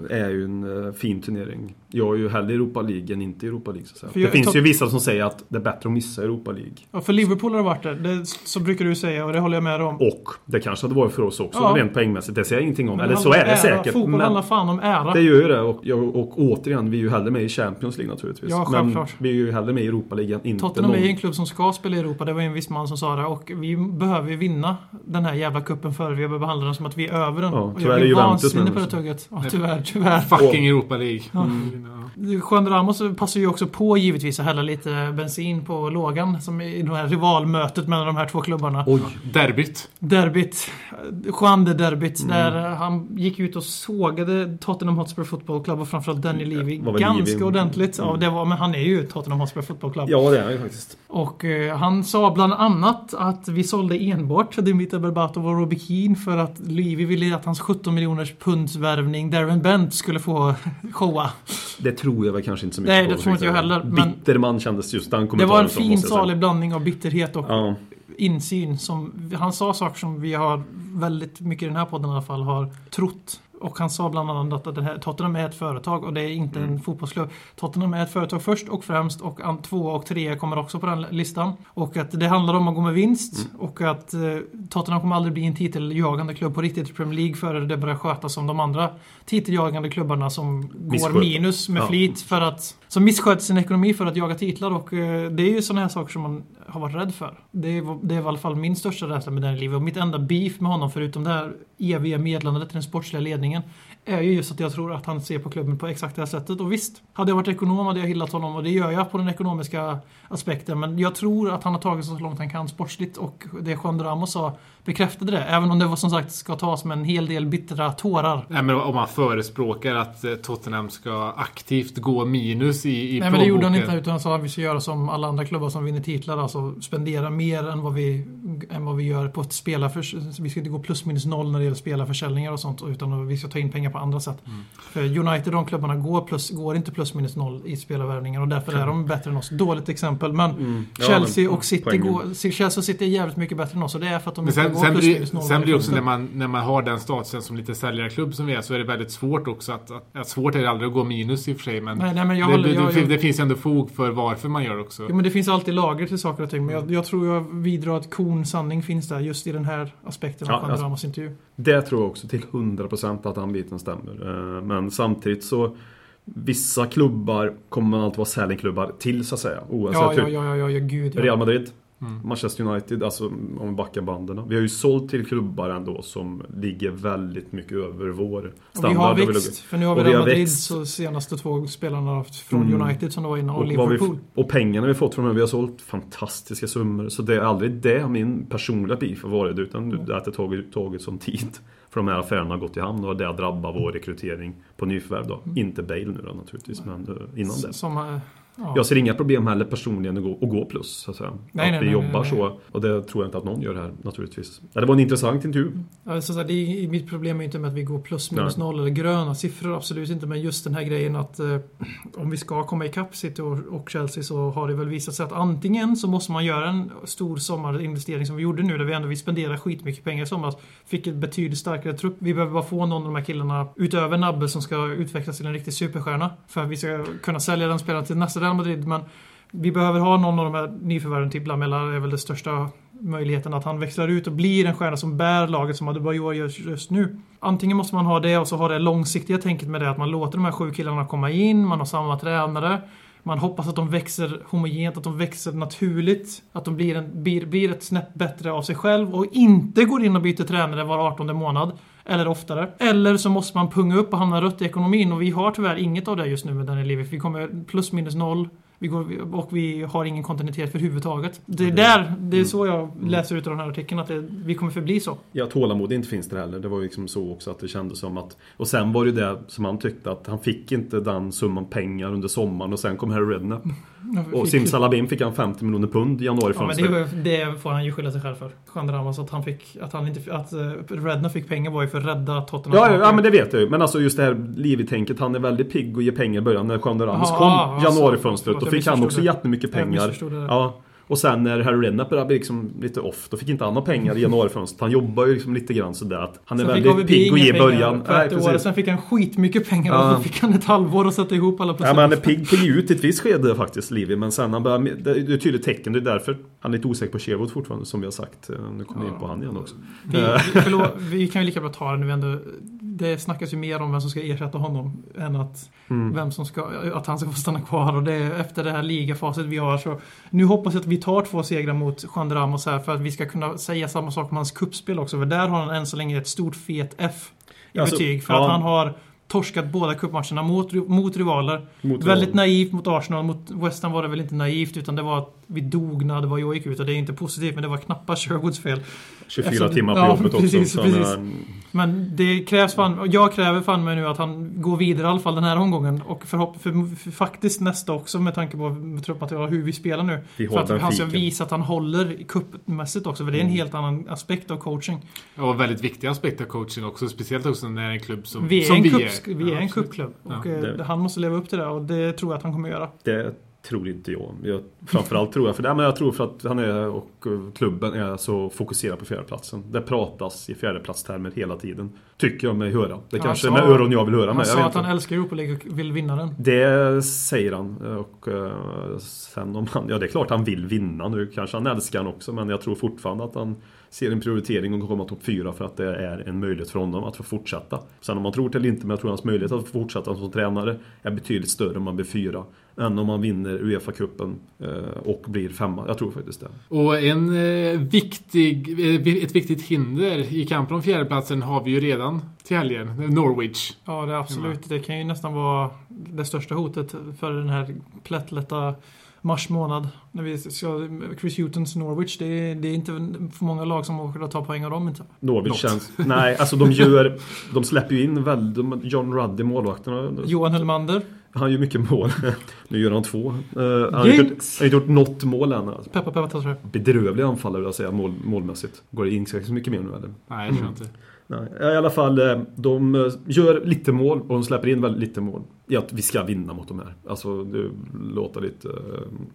är ju en eh, fin turnering. Jag är ju hellre Europa League än inte Europa League så att säga. För Det jag- finns ju vissa som säger att det är bättre att missa Europa League. Ja, för Liverpool har det varit det. det. Så brukar du säga och det håller jag med om. Och det kanske hade varit för oss också Ja. rent poängmässigt. Det säger jag ingenting om. Men Eller så är det ära. säkert. Fotboll men handlar fan om ära. det gör ju det. Och, jag- och återigen, vi är ju hellre med i Champions League naturligtvis. Ja, men självklart. vi är ju hellre med i Europa League än inte Tottenham är någon... ju en klubb som ska spela i Europa. Det var en viss man som sa det. Och vi behöver ju vinna den här jävla kuppen före vi behöver behandla den som att vi är över den. Ja, och tyvärr jag är blir Juventus vansinnig med på det tugget. Ja, tyvärr, tyvärr. Fucking Europa League. Ja. Mm, ja. Juan Ramos passar ju också på givetvis att hälla lite bensin på lågan. Som i det här rivalmötet mellan de här två klubbarna. Oj, Derbyt. Derbyt. Juan de Derbyt. Mm. Där han gick ut och sågade Tottenham Hotspur Football Club och framförallt Danny Levy ganska Levy. ordentligt. Ja, Mm. det var, men han är ju Tottenham Hotspur Football Club. ja det är han ju faktiskt. Och eh, han sa bland annat att vi sålde enbart Dimitar Berbatov och Robbie Keane för att Levy ville att hans 17 miljoners punds värvning Darren Bent skulle få <laughs> showa. Det tror jag väl kanske inte så mycket Nej, på. det tror inte jag heller, men- Bitter man kändes just den Det kommentaren. var en fin salig blandning av bitterhet och Ja, insyn. Som, han sa saker som vi har väldigt mycket i den här podden i alla fall har trott. Och han sa bland annat att det här, Tottenham är ett företag och det är inte Mm. en fotbollsklubb. Tottenham är ett företag först och främst och an, två och tre kommer också på den listan. Och att det handlar om att gå med vinst Mm. och att eh, Tottenham kommer aldrig bli en titeljagande klubb på riktigt i Premier League före det börjar skötas som de andra titeljagande klubbarna som går Missköter. minus med Ja. flit för att som missköter sin ekonomi för att jaga titlar och eh, det är ju sådana här saker som man har varit rädd för. Det är, det är i alla fall min största rädsla med den i livet och mitt enda beef med honom förutom det här eviga meddelandet till den sportsliga ledningen är ju just att jag tror att han ser på klubben på exakt det här sättet. Och visst, hade jag varit ekonom hade jag hyllat honom och det gör jag på den ekonomiska aspekten. Men jag tror att han har tagit sig så långt han kan sportsligt och det Juan Ramos sa bekräftade det. Även om det var som sagt ska tas med en hel del bittra tårar. Nej, men om man förespråkar att eh, Tottenham ska aktivt gå minus i, i Nej men det gjorde han plånboken. inte utan han sa att vi ska göra som alla andra klubbar som vinner titlar. Alltså spendera mer än vad vi, än vad vi gör på ett spelar. För, vi ska inte gå plus minus noll när det gäller spelarförsäljningar och sånt utan att vi ska ta in pengar på andra sätt. Mm. För United, de klubbarna, går, plus, går inte plus minus noll i spelarvärvningar och därför är de bättre än oss. Dåligt exempel, men Mm. Ja, Chelsea men, och City poängen. går, Chelsea och City är jävligt mycket bättre än oss och det är för att de sen, blir, sen blir det också när man, när man har den statusen som lite säljarklubb som vi är så är det väldigt svårt också att, att, att svårt är det aldrig att gå minus i och för sig men, Nej, nej, men jag det, håller- det, jag- det, jag- det finns ändå fog för varför man gör också. Jo, men det finns alltid lager till saker och ting. Men jag, jag tror jag vidrar att konsanning finns där just i den här aspekten av Ja, alltså- intervju. Det tror jag också till 100% att den biten stämmer. Eh, Men samtidigt så Vissa klubbar kommer man alltid vara säljklubbar till så att säga. Oavsett Ja, ja, ja, ja, ja, ja, gud ja. Real Madrid, Mm. Manchester United, alltså om vi backar banden. Vi har ju sålt till klubbar ändå som ligger väldigt mycket över vår Och standard. vi har växt. För nu har vi Och Real Madrid växt. så senaste två spelarna från Mm. United som det var innan och, Och, vad vi, Liverpool. och pengarna vi fått från dem, vi har sålt fantastiska summor. Så det är aldrig det min personliga beef har varit. Utan Mm. att det tagit, tagit sån tid. <laughs> För de här affärerna har gått i hamn och det har drabbat vår rekrytering på nyförvärv då. Mm. Inte Bale nu då naturligtvis, men eh, innan det. Som, eh, ja. Jag ser inga problem heller personligen att gå, att gå plus. Så att säga. Nej, att nej, vi nej, jobbar så. Och det tror jag inte att någon gör här naturligtvis. Ja, det var en intressant intervju. Alltså, så här, det mitt problem är inte med att vi går plus minus noll eller gröna siffror, absolut inte. Men just den här grejen att eh, om vi ska komma ikapp City och, och Chelsea så har det väl visat sig att antingen så måste man göra en stor sommarinvestering som vi gjorde nu där vi ändå vi spenderar skitmycket pengar i somras. Fick ett betydligt starkare trupp. Vi behöver bara få någon av de här killarna utöver Nabbe som ska utvecklas till en riktig superstjärna. För att vi ska kunna sälja den spelaren till nästa Real Madrid. Men vi behöver ha någon av de här nyförvärven. Typ Lamela är väl den största möjligheten att han växlar ut och blir en stjärna som bär laget som Adebayor gör just nu. Antingen måste man ha det och så ha det långsiktiga tänket med det att man låter de här sju killarna komma in, man har samma tränare. Man hoppas att de växer homogent, att de växer naturligt. Att de blir, en, blir, blir ett snäpp bättre av sig själv och inte går in och byter tränare var 18 månad. Eller oftare. Eller så måste man punga upp och hamna rött i ekonomin och vi har tyvärr inget av det just nu med Daniel Levy. Vi kommer plus minus noll. Vi går, och vi har ingen kontinuitet för huvudtaget. Det är där, det är så jag läser ut av den här artikeln, att det, vi kommer förbli så. Ja, tålamod inte finns det heller. Det var ju liksom så också att det kändes som att... Och sen var det ju det som han tyckte att han fick inte den summan pengar under sommaren och sen kom Harry Redknapp. Och Simsalabim fick han 50 miljoner pund i Ja, men det, det får han ju skylla sig själv för. Juan Ramos, att han fick, att han inte, att uh, Redna fick pengar var ju för att rädda Tottenham. Ja, ja, men det vet jag ju. Men alltså just det här Livi-tänket. Han är väldigt pigg och ger pengar i början. När Ramos Jaha, kom alltså, januarifönstret, då fick han också jättemycket pengar. Ja. Och sen när Harry Redknapp började bli liksom lite off, då fick inte han några pengar i januarifönstret. Han jobbar ju liksom lite grann sådär att han är Sen väldigt pigg och ger i början. Ett år, sen fick han skitmycket pengar och Ja. fick han ett halvår att sätta ihop alla Ja, pusselbitar. men han är pigg ge ut i ett visst skede faktiskt, Livi. Men sen han börjar, det är ett tydligt tecken. Det är därför han är lite osäker på Sherwood fortfarande, som vi har sagt. Eh, Nu kommer vi in på han igen också. Vi, vi, förlåt, vi kan ju lika bra ta det nu ändå. Det snackas ju mer om vem som ska ersätta honom än att, Mm. vem som ska, att han ska få stanna kvar. Och det är efter det här ligafaset vi har så nu hoppas jag att vi tar två segrar mot Juan Ramos här för att vi ska kunna säga samma sak om hans kuppspel också. För där har han än så länge ett stort fet F i Alltså, betyg. För ja. att han har torskat båda cupmatcherna mot, mot rivaler. Mot Väldigt naivt mot Arsenal. Mot West Ham var det väl inte naivt utan det var vi dog när det var jag gick ut. Och det är inte positivt men det var knappast Sherwoods fel. 24 Alltså, timmar på ja, jobbet också. precis, precis. han, Men det krävs fan, jag kräver fan mig nu att han går vidare i alla fall den här omgången. Och förhopp, för, för faktiskt nästa också med tanke på med truppmaterial hur vi spelar nu. Vi för att han ska visa att han håller kuppmässigt också. För det är en Mm. helt annan aspekt av coaching. Och väldigt viktig aspekt av coaching också. Speciellt också när det är en klubb som Vi är som en, vi kupp, är. vi är Ja, en. Ja, Och eh, det- han måste leva upp till det och det tror jag att han kommer göra. det tror inte jag. jag framförallt tror jag för det. Men jag tror för att han är och klubben är så fokuserad på fjärdeplatsen. Det pratas i fjärdeplatstermer hela tiden. Tycker jag mig höra. Det kanske han är med öron jag vill höra Han med. Jag sa att han älskar Europa League och vill vinna den. Det säger han. Och eh, sen om han... Ja, det är klart han vill vinna nu. Kanske han älskar han också. Men jag tror fortfarande att han ser en prioritering att komma topp fyra för att det är en möjlighet för honom att få fortsätta. Sen om man tror det eller inte, men jag tror hans möjlighet att få fortsätta som tränare är betydligt större om man blir fyra än om man vinner Uefa-cupen eh, och blir femma. Jag tror faktiskt det. Och en eh, viktig, eh, ett viktigt hinder i kampen om fjärdeplatsen har vi ju redan till helgen. Norwich. Ja, det är absolut. Det kan ju nästan vara det största hotet för den här plättlätta mars månad. När vi ska, Chris Hutons Norwich, det är, det är inte för många lag som åker att ta poäng av dem inte. Norwich känns... <laughs> Nej, alltså de gör... De släpper ju in väldigt... John Ruddy, målvakterna. Johan Hellmander. Han gör mycket mål. <laughs> nu gör han två. Uh, han har inte inte gjort något mål än. Alltså. Peppa, peppa, ta. Bedrövlig anfallare vill jag säga mål, målmässigt. Går det in så mycket mer nu eller? Nej, jag tror inte. Nej, i alla fall, eh, de eh, gör lite mål och de släpper in väldigt lite mål. Att vi ska vinna mot de här. Alltså, det låter lite uh,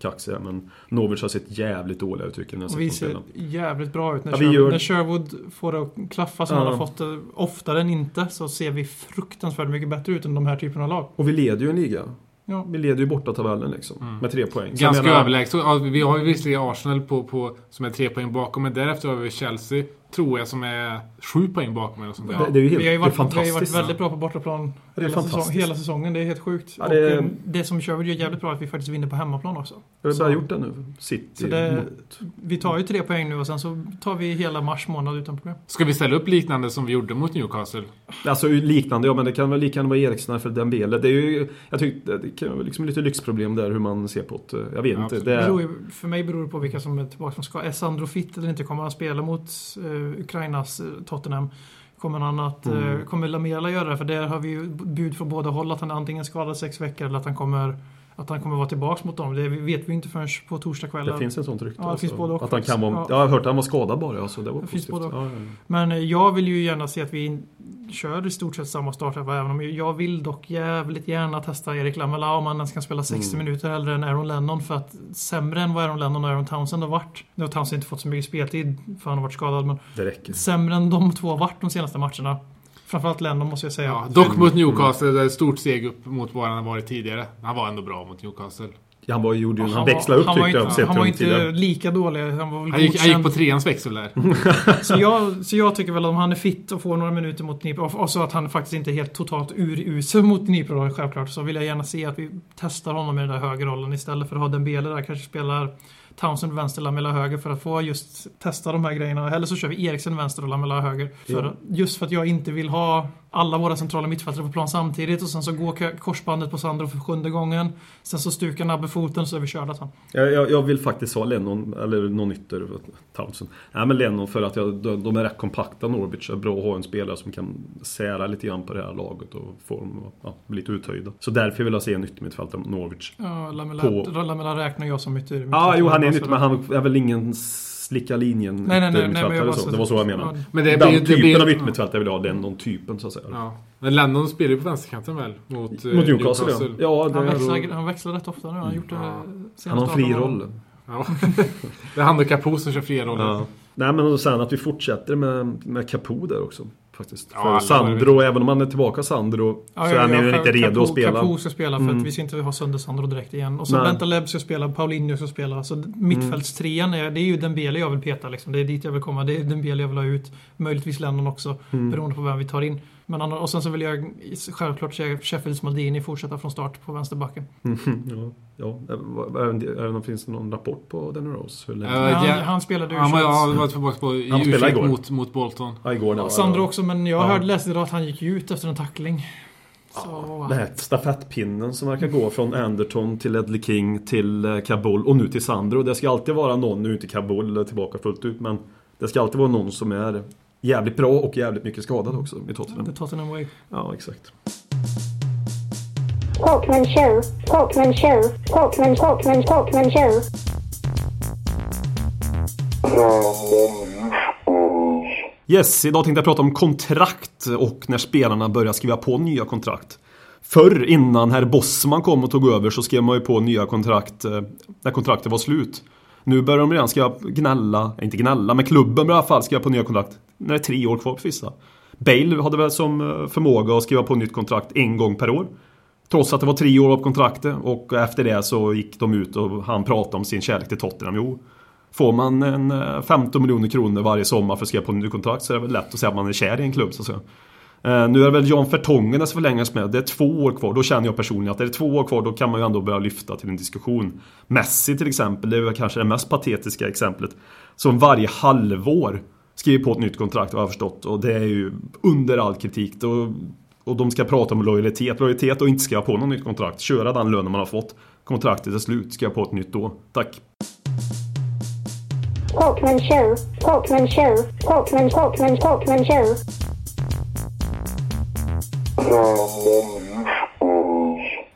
kaxigt men Norwich har sett jävligt dåliga ut tycker jag. Och vi ser jävligt bra ut. När, Ja, Sherwood, gör- när Sherwood får det att klaffa som Ja. han har fått det oftare än inte så ser vi fruktansvärt mycket bättre ut än de här typerna av lag. Och vi leder ju en liga. Ja. Vi leder ju borta tabellen liksom. Med tre poäng. Så Ganska menar- överlägset. Ja, vi har ju visserligen Arsenal på, på, som är tre poäng bakom, men därefter har vi Chelsea, tror jag, som är sju poäng bakom. Eller sånt där. Det, det är ju helt vi har ju varit, vi har ju varit fantastiskt. väldigt bra på bortaplan Det är hela, säsong, fantastiskt. hela säsongen. Det är helt sjukt. Ja, det- Och, eh, det som Sherwood gör jävligt bra att vi faktiskt vinner på hemmaplan också. Vi har bara gjort det nu. City Så det- mot... Vi tar ju tre poäng nu och sen så tar vi hela mars månad utan problem. Ska vi ställa upp liknande som vi gjorde mot Newcastle? Alltså liknande, ja men det kan väl lika gärna vara Eriksen för Dembele. Det är ju, jag tycker det kan vara liksom lite lyxproblem där hur man ser på det. Jag vet Ja, inte. Det Beror för mig beror det på vilka som är tillbaka som ska. Är Sandro fit eller inte? Kommer han spela mot eh, Ukrainas eh, Tottenham? Kommer han att... Mm. Eh, kommer Lamela göra det? För där har vi ju bud från båda håll att han antingen skadad sex veckor eller att han kommer... Att han kommer vara tillbaka mot dem. Det vet vi inte förrän på torsdag kväll. det finns en sån rykte. Ja, det finns både och att han kan vara, faktiskt. Jag har hört att han var skadad bara. Alltså, det var Det finns positivt. både. Ja, ja, ja. Men jag vill ju gärna se att vi kör i stort sett samma startelva. Även om jag vill dock jävligt gärna testa Erik Lamela om han ens kan spela 60 Mm. minuter hellre än Aaron Lennon. För att sämre än vad Aaron Lennon och Aaron Townsend har varit. Nu har Townsend inte fått så mycket speltid för han har varit skadad. Men Det räcker. sämre än de två har varit de senaste matcherna. Framförallt Lennon måste jag säga. Ja, dock mot Newcastle, är ett stort steg upp mot vad han varit tidigare. Han var ändå bra mot Newcastle. Han, var, gjorde, ju- han, var- växlade upp tyckte jag. Han var inte lika dålig. Han var väl Han gick, han gick på treans växel där. <laughs> Så jag, så jag tycker väl om han är fit och får några minuter mot Dnipro och så att han faktiskt inte är helt totalt urusel mot Dnipro självklart så vill jag gärna se att vi testar honom i den där högerrollen istället för att ha Dembele där kanske spelar Townsend vänster, Lamela höger för att få just testa de här grejerna. Eller så kör vi Eriksen vänster och Lamela höger. För, Ja. Just för att jag inte vill ha alla våra centrala mittfältare på plan samtidigt och sen så går korsbandet på Sandro för sjunde gången. Sen så stukar Nabbe foten så är vi körda sen. Jag, jag, jag vill faktiskt ha Lennon, eller någon ytter, Townsend. Nej men Lennon för att jag, de, de är rätt kompakta Norwich. Det är bra att ha en spelare som kan sära lite grann på det här laget och få dem ja, bli lite uthöjda. Så därför vill jag se en yttermittfältare mot Norwich. Ja, Lamela, På- Lamela räknar jag som ytter. Ja, jo han är en ytter, men han är väl ingen slicka linjen Nej, nej, nej, nej, men jag så. så- Det var så jag menade. Ja. Men det Den det typen blir, av yttermittfältare vill jag ha, den någon typen så att säga. Ja. Men Lennon spelar ju på vänsterkanten väl? Mot, eh, Mot Newcastle, ja. ja det Han växlar, han växlar rätt ofta nu. Han har gjort det Ja. han har en fri 18 åren. roll. Ja. <laughs> det är han och Capo som kör fria roller. Ja. Nej men och sen att vi fortsätter med, med Capo där också. Faktiskt. Ja, För Sandro, även om han är tillbaka Sandro, Ja, så är ja, han ju inte redo Capo- att spela. Capo ska spela för Mm. att vi ska inte ha sönder Sandro direkt igen. Och så Nej. Bentaleb ska spela, Paulinho ska spela. Så mittfältstrean, är, det är ju Dembele jag vill peta liksom. Det är dit jag vill komma. Det är Dembele jag vill ha ut. Möjligtvis Lennon också, Mm. beroende på vem vi tar in. Men annars, och sen så vill jag självklart se Sheffields Maldini fortsätta från start på vänsterbacken. <laughs> ja, ja. Är, är, det- finns det någon rapport på Danny Rose? Hur länge? Ja, Men han, ja. han spelade ju Han var, ja, tillbaka på, i Han spelade U21 igår. mot, mot Bolton. Ja, igår när Sandro också, men jag Ja. hörde läste idag att han gick ut efter en tackling. Så, Den här stafettpinnen som verkar gå från Anderton till Ledley King till eh, Kabul och nu till Sandro. Det ska alltid vara någon, nu är inte Kabul tillbaka fullt ut, men det ska alltid vara någon som är jävligt bra och jävligt mycket skadad också i Tottenham. The Tottenham Way. Ja, exakt. Talkman show, Talkman show, Talkman, Talkman, Talkman show. Yes, idag tänkte jag prata om kontrakt och när spelarna börjar skriva på nya kontrakt. Förr, innan herr Bossman kom och tog över, så skrev man ju på nya kontrakt eh, när kontraktet var slut. Nu börjar de redan skriva, gnälla, eh, inte gnälla, men klubben börjar i alla fall skriva på nya kontrakt när det är tre år kvar på vissa. Bale hade väl som eh, förmåga att skriva på nytt kontrakt en gång per år. Trots att det var tre år på kontraktet och efter det så gick de ut och han pratade om sin kärlek till Tottenham. Jo, Får man en eh, 15 miljoner kronor varje sommar för att skriva på en ny kontrakt så är det väl lätt att säga att man är kär i en klubb så att säga. Eh, nu är det väl Jan Fertongen det ska förlängas med. Det är två år kvar. Då känner jag personligen att är det två år kvar då kan man ju ändå börja lyfta till en diskussion. Messi till exempel, det är väl kanske det mest patetiska exemplet. Som varje halvår skriver på ett nytt kontrakt har jag förstått. Och det är ju under all kritik. Då, och de ska prata om lojalitet. Lojalitet och inte skriva på något nytt kontrakt. Köra den lönen man har fått. Kontraktet är slut. Skriva på ett nytt då. Tack. Talkman show, Talkman show, Talkman, Talkman, Talkman show.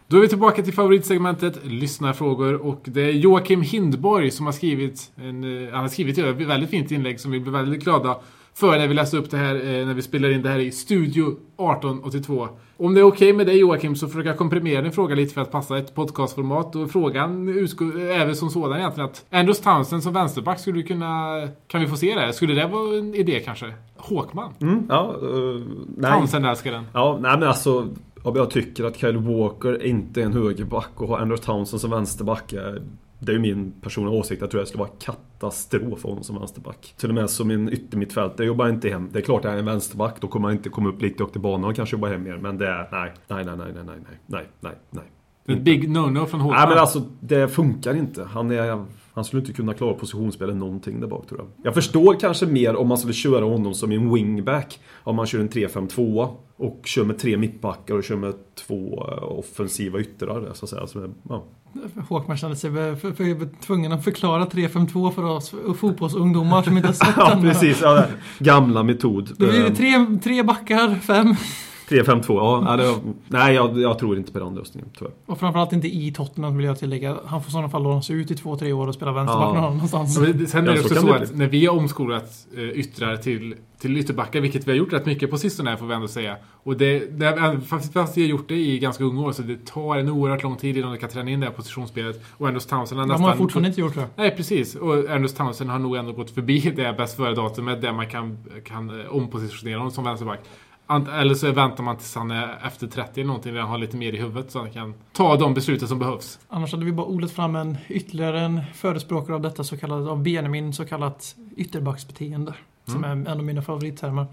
Då är vi tillbaka till favoritsegmentet Lyssnarfrågor och det är Joakim Hindborg som har skrivit en, eh, han har skrivit ett väldigt fint inlägg som vi blir väldigt glada för när vi läste upp det här, eh, när vi spelar in det här i Studio 1882. Om det är okej med dig Joakim så försöker jag komprimera din fråga lite för att passa ett podcastformat och frågan utgår- är väl som sådan egentligen att Andrews Townsend som vänsterback skulle du kunna, kan vi få se det? Skulle det vara en idé kanske? Håkman? Mm, ja, uh, nej. Townsend-älskaren. Ja, nej men alltså. Jag tycker att Kyle Walker inte är en högerback och har Andrew Townsend som vänsterback. är- Det är ju min personliga åsikt. Jag tror det skulle vara katastrof för honom som vänsterback. Till och med som en yttermittfältare jobbar inte hem. Det är klart att jag är en vänsterback. Då kommer han inte komma upp lite upp till banan och kanske jobba hem mer. Men det är... Nej, nej, nej, nej, nej, nej, nej, nej, nej. En big no-no från Håkman. Nej men alltså det funkar inte. Han, är, han skulle inte kunna klara positionsspel eller någonting där bak tror jag. Jag förstår kanske mer om man skulle köra honom som en wingback. Om man kör en 3-5-2 och kör med tre mittbackar och kör med två eh, offensiva yttrar. Så att säga. Så, ja. Håkman kände sig för, för, tvungen att förklara 3-5-2 för oss fotbollsungdomar som inte har sett <laughs> ja den. precis, ja, det- gamla metod. Då blir det Eh, tre, tre backar, fem. 3-5-2, ja. ja, det, nej jag, jag tror inte på den lösningen tyvärr. Och framförallt inte i Tottenham vill jag tillägga. Han får i sådana fall lånas ut i två, tre år och spela vänsterback Ja. någon annanstans. Ja, men det- Sen är det så också så att när vi har omskolat eh, yttrar till, till ytterbackar, vilket vi har gjort rätt mycket på sistone här, får vi ändå säga. Och det, det, fast, vi har gjort det i ganska unga år, så det tar en oerhört lång tid innan du kan träna in det här positionsspelet. Och Andrews Townsend har De nästan... har fortfarande inte gjort det. Nej, precis. Och Andrews Townsend har nog ändå gått förbi <laughs> det bäst före-datumet där man kan, kan eh, ompositionera honom som vänsterback. Eller så väntar man tills han är efter 30 eller någonting, där han har lite mer i huvudet så han kan ta de besluten som behövs. Annars hade vi bara odlat fram en ytterligare en förespråkare av detta så kallat, av Benjamin, så kallat ytterbacksbeteende. Som är en av mina favorittermer.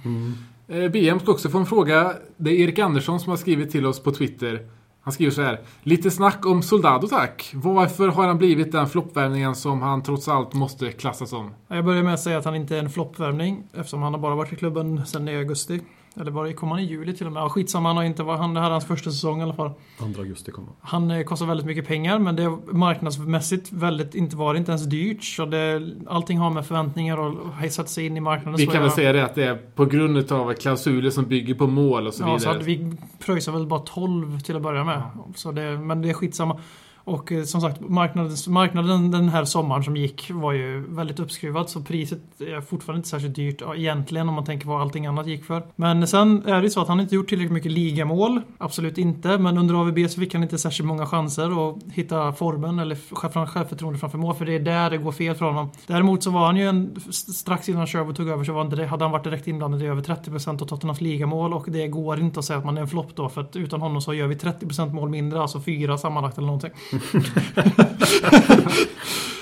Eh, BM ska också få en fråga. Det är Erik Andersson som har skrivit till oss på Twitter. Han skriver så här. Lite snack om Soldado tack. Varför har han blivit den floppvärvningen som han trots allt måste klassas som? Jag börjar med att säga att han inte är en floppvärvning eftersom han har bara varit i klubben sedan i augusti. Eller var det, kom han i juli till och med? Ja, skitsamma, han har inte varit, han, det här är hans första säsong i alla fall. 2 augusti kommer. Han eh, kostar väldigt mycket pengar men det är marknadsmässigt väldigt, inte var det inte ens dyrt. Så det, allting har med förväntningar och sätta sig in i marknaden Vi kan väl säga det att det är på grund av klausuler som bygger på mål och så Ja, vidare. så hade vi pröjsade väl bara 12 till att börja med. Så det, men det är skitsamma. Och eh, som sagt, marknaden, marknaden den här sommaren som gick var ju väldigt uppskruvad så priset är fortfarande inte särskilt dyrt egentligen om man tänker på vad allting annat gick för. Men sen är det ju så att han inte gjort tillräckligt mycket ligamål. Absolut inte, men under AVB så fick han inte särskilt många chanser att hitta formen eller självförtroende framför mål för det är där det går fel för honom. Däremot så var han ju en, strax innan Sherwood tog över så var han, hade han varit direkt inblandad i över 30% av Tottenhams ligamål och det går inte att säga att man är en flopp då för att utan honom så gör vi 30% mål mindre, alltså fyra sammanlagt eller någonting.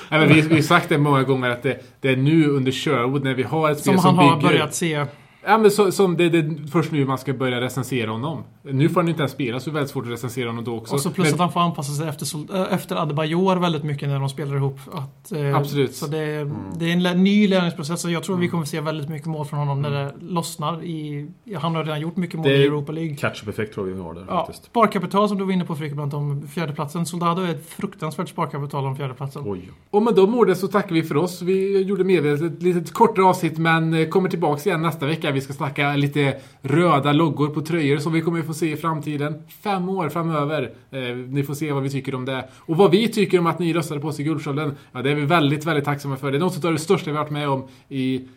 Nej, men vi, vi har sagt det många gånger att det, det är nu under Sherwood när vi har ett spel Som som, han har bygger... börjat se. Ja, men så, som det, det är först nu man ska börja recensera honom. Nu får han inte ens spela så det är väldigt svårt att recensera honom då också. Och så plus Men- att han får anpassa sig efter, äh, efter Adebayor väldigt mycket när de spelar ihop. Att, eh, Absolut. Så det, är- det är en lä- ny lärningsprocess och jag tror vi kommer se väldigt mycket mål från honom när det lossnar. I, han har redan gjort mycket mål Det- i Europa League. Catch-up-effekt tror jag vi har där Ja, faktiskt. sparkapital som du var inne på Fredrik bland om fjärdeplatsen. Soldado är ett fruktansvärt sparkapital om fjärdeplatsen. Oj. Och med de orden så tackar vi för oss. Vi gjorde medvetet ett litet kortare avsnitt men eh, kommer tillbaks igen nästa vecka. Vi ska snacka lite röda loggor på tröjor som vi kommer få se i framtiden. Fem år framöver. Eh, ni får se vad vi tycker om det. Och vad vi tycker om att ni röstade på oss i Guldskölden. Ja, det är vi väldigt, väldigt tacksamma för. Det är något av det största vi har varit med om i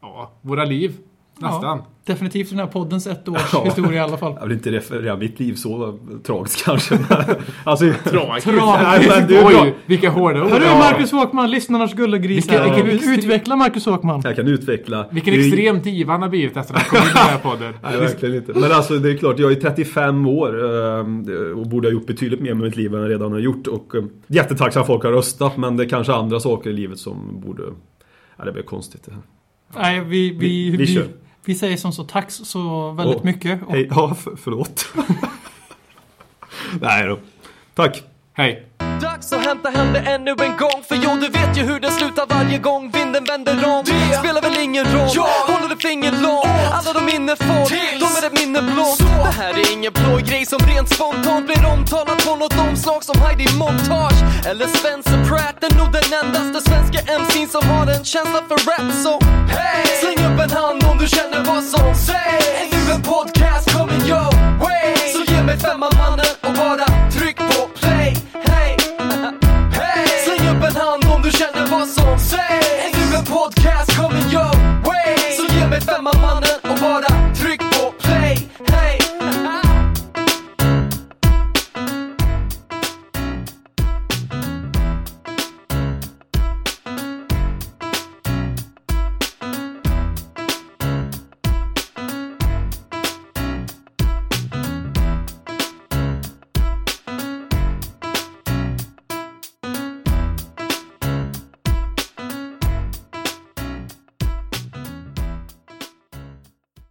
ja, våra liv. Nästan. Ja, definitivt den här poddens ett års <laughs> Ja. historia i alla fall. Jag vill inte referera mitt liv så tragiskt kanske. <laughs> alltså, <laughs> Tragiskt. Nej. Oj, vilka hårda ord. Hörru Ja. Marcus Håkman, lyssnarnas gullegrisar. Vilken- vilken- Utveckla Marcus Håkman. jag kan utveckla. Vilken extrem diva han har blivit efter att han kom in i den här podden. Nej, verkligen inte. Men alltså det är klart, jag är 35 år eh, och borde ha gjort betydligt mer med mitt liv än jag redan har gjort. Och eh, jättetacksam att folk har röstat, men det är kanske andra saker i livet som borde... Ja, det blir konstigt det här. Nej, vi, vi, Vi- vi vi, kör. Vi, säger som så tack så väldigt Åh, mycket. Och Hej, ja, för, förlåt. <laughs> Nej då. Tack. Hej. Dags att hämta hem det ännu en gång För jo, du vet ju hur det slutar varje gång vinden vänder om Det spelar väl ingen roll Håller du finger långt Alla de minne får ett minne blåst Det här är ingen blå grej som rent spontant blir omtalat på något omslag som Heidi Montage. Eller Spencer Pratt är nog den endaste svenska MC'n som har en känsla för rap. Så hey! Släng upp en hand om du känner vad som sägs. Är du en podcast? Kommer your way! Så ge mig femman mannen och bara tryck på play. <laughs> Hey! Släng upp en hand om du känner vad som sägs. Är du en podcast? Kommer your way! Så ge mig femman mannen